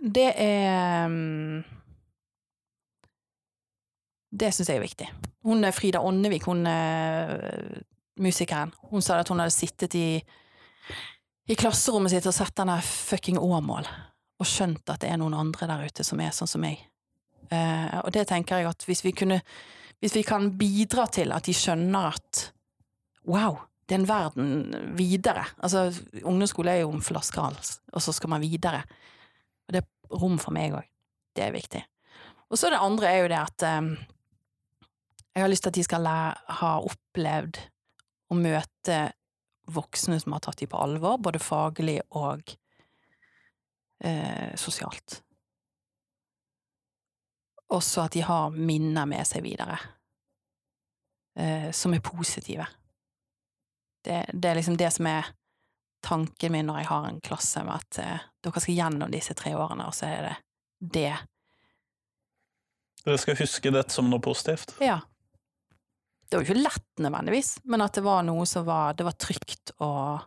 Det er mm, Det syns jeg er viktig. Hun er Frida Åndevik, hun musikeren. Hun sa at hun hadde sittet i, i klasserommet sitt og sett denne fucking Åmål, og skjønt at det er noen andre der ute som er sånn som meg. Eh, og det tenker jeg at hvis vi kunne Hvis vi kan bidra til at de skjønner at wow, det er en verden videre. Altså, ungdomsskole er jo en flaskehals, og så skal man videre. Og det er rom for meg òg. Det er viktig. Og så det andre er jo det at eh, jeg har lyst til at de skal ha opplevd å møte voksne som har tatt dem på alvor, både faglig og eh, sosialt. Også at de har minner med seg videre, eh, som er positive. Det, det er liksom det som er tanken min når jeg har en klasse, med at eh, dere skal gjennom disse tre årene, og så er det det. Dere skal huske dette som noe positivt. Ja. Det var jo ikke lett nødvendigvis, men at det var noe som var, det var trygt, og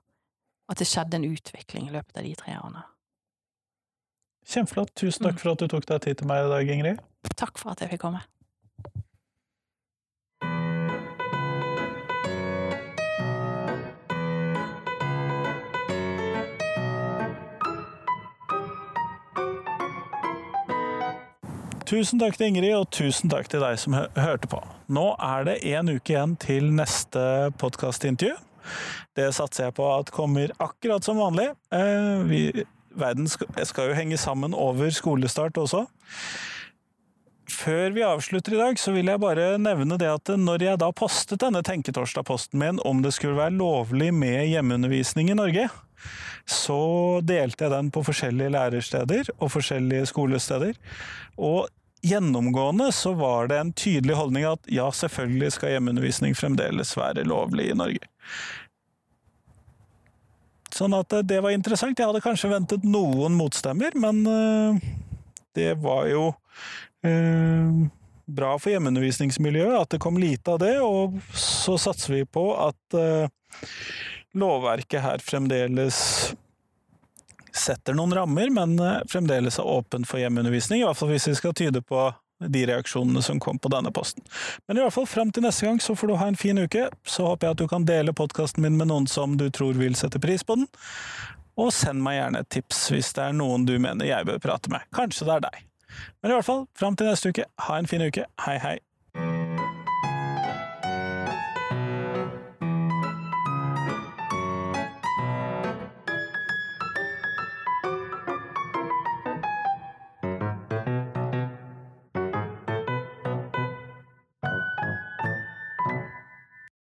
at det skjedde en utvikling i løpet av de tre årene. Kjempeflott. Tusen takk Mm. for at du tok deg tid til meg i dag, Ingrid. Takk for at jeg fikk komme. Tusen takk til Ingrid, og tusen takk til deg som hørte på. Nå er det en uke igjen til neste podkastintervju. Det satser jeg på at kommer akkurat som vanlig. Eh, vi, verden skal jo henge sammen over skolestart også. Før vi avslutter i dag, så vil jeg bare nevne det at når jeg da postet denne Tenketorsdag-posten min om det skulle være lovlig med hjemmeundervisning i Norge, så delte jeg den på forskjellige lærersteder og forskjellige skolesteder. Og gjennomgående så var det en tydelig holdning at ja, selvfølgelig skal hjemmeundervisning fremdeles være lovlig i Norge. Sånn at eh, det var interessant. Jeg hadde kanskje ventet noen motstemmer, men eh, det var jo eh, bra for hjemmeundervisningsmiljøet at det kom lite av det, og så satser vi på at lovverket her fremdeles setter noen rammer, men eh, fremdeles er åpen for hjemmeundervisning, i hvert fall hvis vi skal tyde på de reaksjonene som kom på denne posten. Men i hvert fall fram til neste gang så får du ha en fin uke. Så håper jeg at du kan dele podkasten min med noen som du tror vil sette pris på den. Og send meg gjerne et tips hvis det er noen du mener jeg bør prate med. Kanskje det er deg. Men i hvert fall, fram til neste uke, ha en fin uke. Hei, hei.